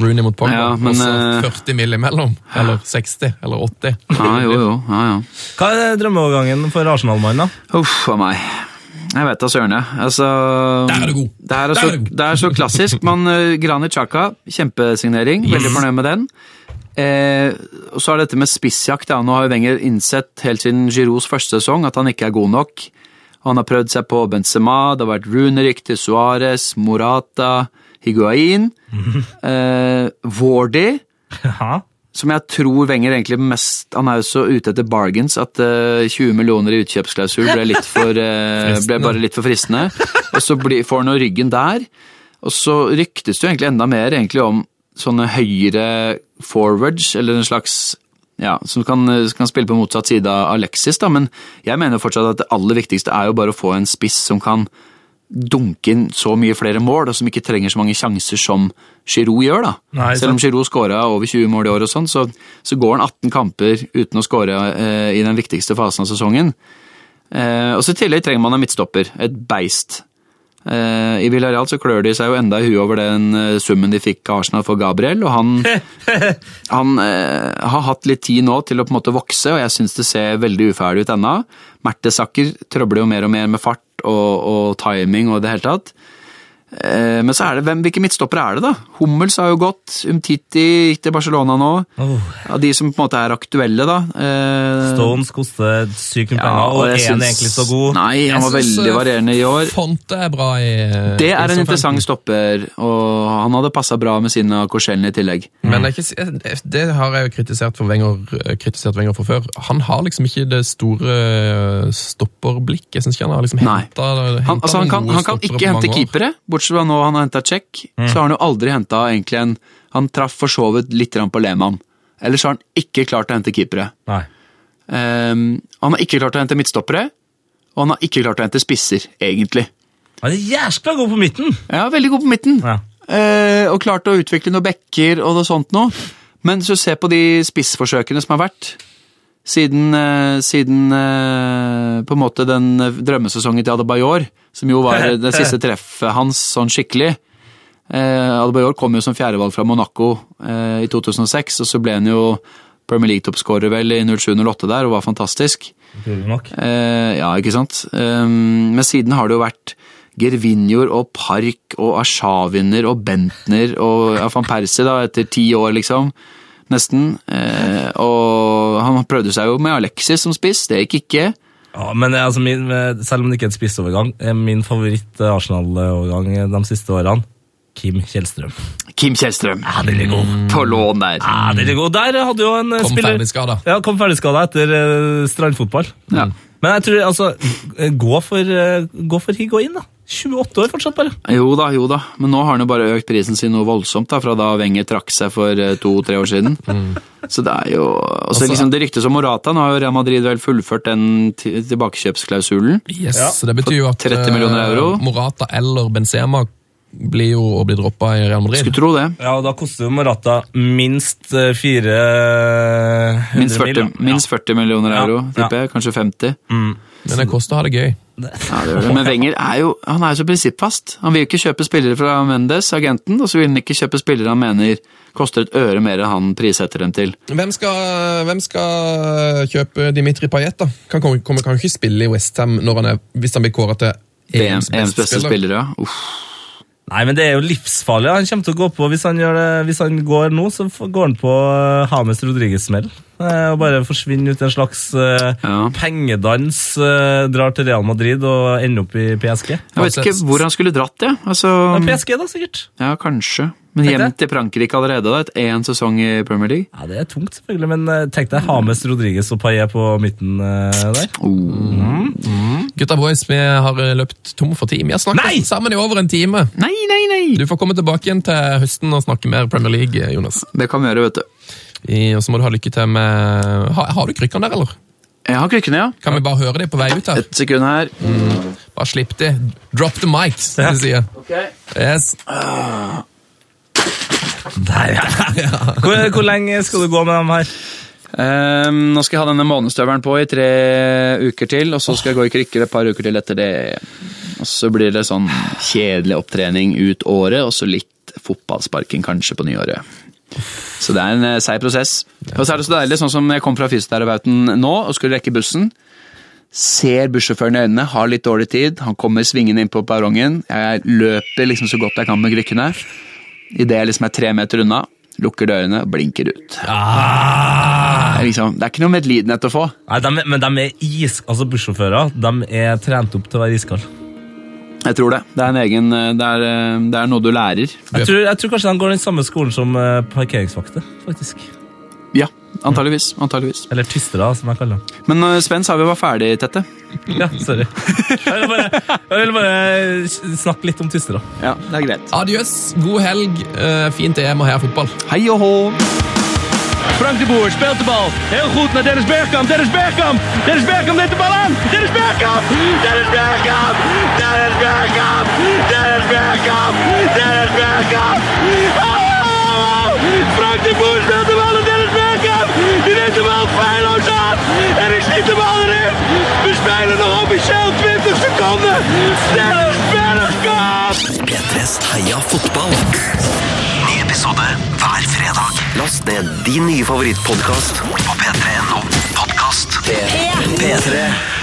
Rooney mot Pogba. Ja, men, også eh, 40 mill. imellom. Eller 60, eller 80. Ja, jo, jo. Ja, ja. Hva er drømmeovergangen for Arsenal-mannen, da? Uff a meg. Jeg vet da søren, jeg. Altså, Der er du god. Det er, så, er god. det er så klassisk. Man, uh, Granit Xhaka, kjempesignering. Veldig fornøyd med den. Eh, og så er dette med spissjakt. Ja. Nå har Wenger innsett helt siden Giroux første sesong at han ikke er god nok. Han har prøvd seg på Benzema, det har vært Runerik til Suárez, Morata, Higuain. Eh, Wardy Ja. som jeg tror Wenger egentlig mest Han er jo så ute etter bargains at eh, 20 millioner i utkjøpsklausul ble, litt for, eh, ble bare litt for fristende. Og så blir, får han jo ryggen der. Og så ryktes det jo egentlig enda mer egentlig om sånne høyere forwards, eller en slags ja, som kan, kan spille på motsatt side av Alexis, da, men jeg mener fortsatt at det aller viktigste er jo bare å få en spiss som kan dunke inn så mye flere mål, og som ikke trenger så mange sjanser som Giroud gjør. da. Nei, Selv om. Giroud skåra over 20 mål i år, og sånn, så, så går han 18 kamper uten å skåre eh, i den viktigste fasen av sesongen. Eh, og så I tillegg trenger man en midtstopper, et beist. Eh, I Villarreal så klør de seg jo enda i huet over den eh, summen de fikk av Arsenal for Gabriel, og han, han eh, har hatt litt tid nå til å på en måte vokse, og jeg syns det ser veldig uferdig ut ennå. Mertesacker trøbler jo mer og mer med fart og, og timing og det hele tatt. Eh, Men så er det, hvem, hvilke midtstoppere er det, da? Hummels har jo gått. Umtiti gikk til Barcelona nå. Av de som på en måte er aktuelle, da. Eh, Stones koster sykt mye penger, og er han syns- egentlig så god? Nei, han var synes, veldig eh, varierende i år. Fonte er bra i Det er en interessant stopper, og han hadde passa bra med sine Korselny i tillegg. Men det, er ikke, det har jeg jo kritisert for Wenger, kritisert Wenger for før. Han har liksom ikke det store stopperblikket. Jeg synes ikke han har liksom henta altså, han, kan, han kan ikke hente keepere, bortsett fra nå han har henta Check. Så har han jo aldri henta egentlig en Han traff for så vidt litt på Lehmann. Ellers har han ikke klart å hente keepere. Ehm, han har ikke klart å hente midtstoppere, og han har ikke klart å hente spisser, egentlig. Han er jæskla god på midten! Ja, veldig god på midten. Ja. Uh, og klart å utvikle noen bekker og noe sånt noe. Men hvis du ser på de spissforsøkene som har vært. Siden, eh, siden eh, på en måte den drømmesesongen til Adebayor, som jo var det siste treffet hans sånn skikkelig. Eh, Adebayor kom jo som fjerdevalg fra Monaco eh, i 2006, og så ble han jo Premier League-toppskårer vel i 07-08 der, og var fantastisk. Utrolig nok. Eh, ja, ikke sant? Um, men siden har det jo vært Gervinjor og Park og Ashaviner og Bentner og van Persie da, etter ti år, liksom. Nesten. Eh, og han prøvde seg jo med Alexis som spiss, det gikk ikke. Ja, men er altså min, selv om det ikke er et spissovergang, er min favoritt-Arsenal-overgang de siste årene Kim Kjellstrøm. Kim Kjellstrøm. Ja, den er god. På lån der. Ja, den er god. Der hadde jo en eh, Kom spiller ferdigskada. Ja, kom ferdigskada etter eh, strandfotball. Ja. Men jeg tror altså eh, Gå for, uh, gå for Higuain, da. 28 år fortsatt, bare. Jo da, jo da. Men nå har han jo bare økt prisen sin noe voldsomt da, fra da Wenger trakk seg for eh, to-tre år siden. Så det er jo og så Altså- liksom Det ryktes om Morata. Nå har jo Real Madrid vel fullført den tilbakekjøpsklausulen. Yes, Ja. så Det betyr jo at 30 millioner eh, euro. Morata eller Benzema blir jo å bli droppa i Real Madrid. Skulle tro det. Ja, og Da koster jo Morata minst eh, 400 Minst 40, mil, da. minst 40 millioner euro, ja. tipper jeg. Kanskje 50. Men det koster å ha det gøy. Ja, det det. Men Wenger er jo, han er jo så prinsippfast. Han vil ikke kjøpe spillere fra Mendes, agenten, og så vil han ikke kjøpe spillere han mener koster et øre mer enn han prissetter dem til. Hvem skal, hvem skal kjøpe Dimitri Payet, da? Han kommer, kommer kan jo ikke spille i Westham hvis han blir kåra til EMs EMs beste spiller. ja. Uff. Nei, men det er jo livsfarlig. Han kommer til å gå på, Hvis han, gjør det, hvis han går nå, så går han på Hames Rodriguez-smell. Eh, og bare forsvinner ut i en slags eh, Ja. pengedans. eh, drar til Real Madrid og ender opp i PSG. Jeg vet ikke hvor han skulle dratt, jeg. Altså, PSG, da, sikkert. ja, kanskje. Men hjem til Frankrike allerede, da. Et én sesong i Premier League. Ja, Det er tungt, selvfølgelig, men eh, tenk deg Hames Rodriguez og Paillet på midten eh, der. Oh. Gutta boys, vi har eh, løpt tom for tid. Vi har snakket Nei! sammen i over en time. Nei, nei, nei! Du får komme tilbake igjen til høsten og snakke mer Premier League, eh, Jonas. Det kan vi gjøre, vet du. Og så må du ha lykke til med Har, har du krykkene der, eller? Jeg har krykkene, ja. Kan vi bare høre dem på vei ut her? Et sekund her. Bare slipp de. Drop the mic, som de sier. Yes. Der, ja. Hvor, hvor lenge skal du gå med dem her? Um, nå skal jeg ha denne månestøvelen på i tre uker til, og så skal jeg gå i krykker et par uker til etter det. Og så blir det sånn kjedelig opptrening ut året, og så litt fotballsparking kanskje på nyåret. Så det er en eh, seig prosess. Og så er det så deilig, sånn som jeg kom fra fysioterapeuten nå og skulle rekke bussen. Ser bussjåføren i øynene, har litt dårlig tid, han kommer svingende inn på perrongen. Jeg løper liksom så godt jeg kan med krykkene. Idet jeg liksom er tre meter unna, lukker dørene og blinker ut. Det, er liksom, det er ikke noe medlidenhet å få. Nei, de, men de er is, altså bussjåfører de er trent opp til å være iskalde. Jeg tror det. Det er, en egen, eh, det er, eh, det er noe du lærer. Jeg tror, jeg tror kanskje de går den samme skolen som eh, parkeringsvakter. faktisk. Antageligvis. antageligvis. Eller tystere, som jeg kaller dem. Men uh, Sven sa vi var ferdig, Tette. Ja, sorry. Jeg vil bare, jeg vil bare snakke litt om tystere. Ja, det er greit. Adjøs, god helg, uh, fint EM og heia fotball. Hei og hå! Frank de Boer speelt de bal. Heel goed naar Dennis Bergkamp. Dennis Bergkamp. Dennis Bergkamp neemt de bal aan. Dennis Bergkamp. Dennis Bergkamp. Dennis Bergkamp. Dennis Bergkamp. Dennis Bergkamp. Oh! Frank de Boer speelt Bergkamp. Die neemt de bal feilloos aan. En ik schiet de bal erin. We spelen nog officieel 20 seconden. Dennis Bergkamp. P3s Heia fotball. Ny episode hver fredag. Last ned din nye favorittpodkast på p3.no podkast. P3.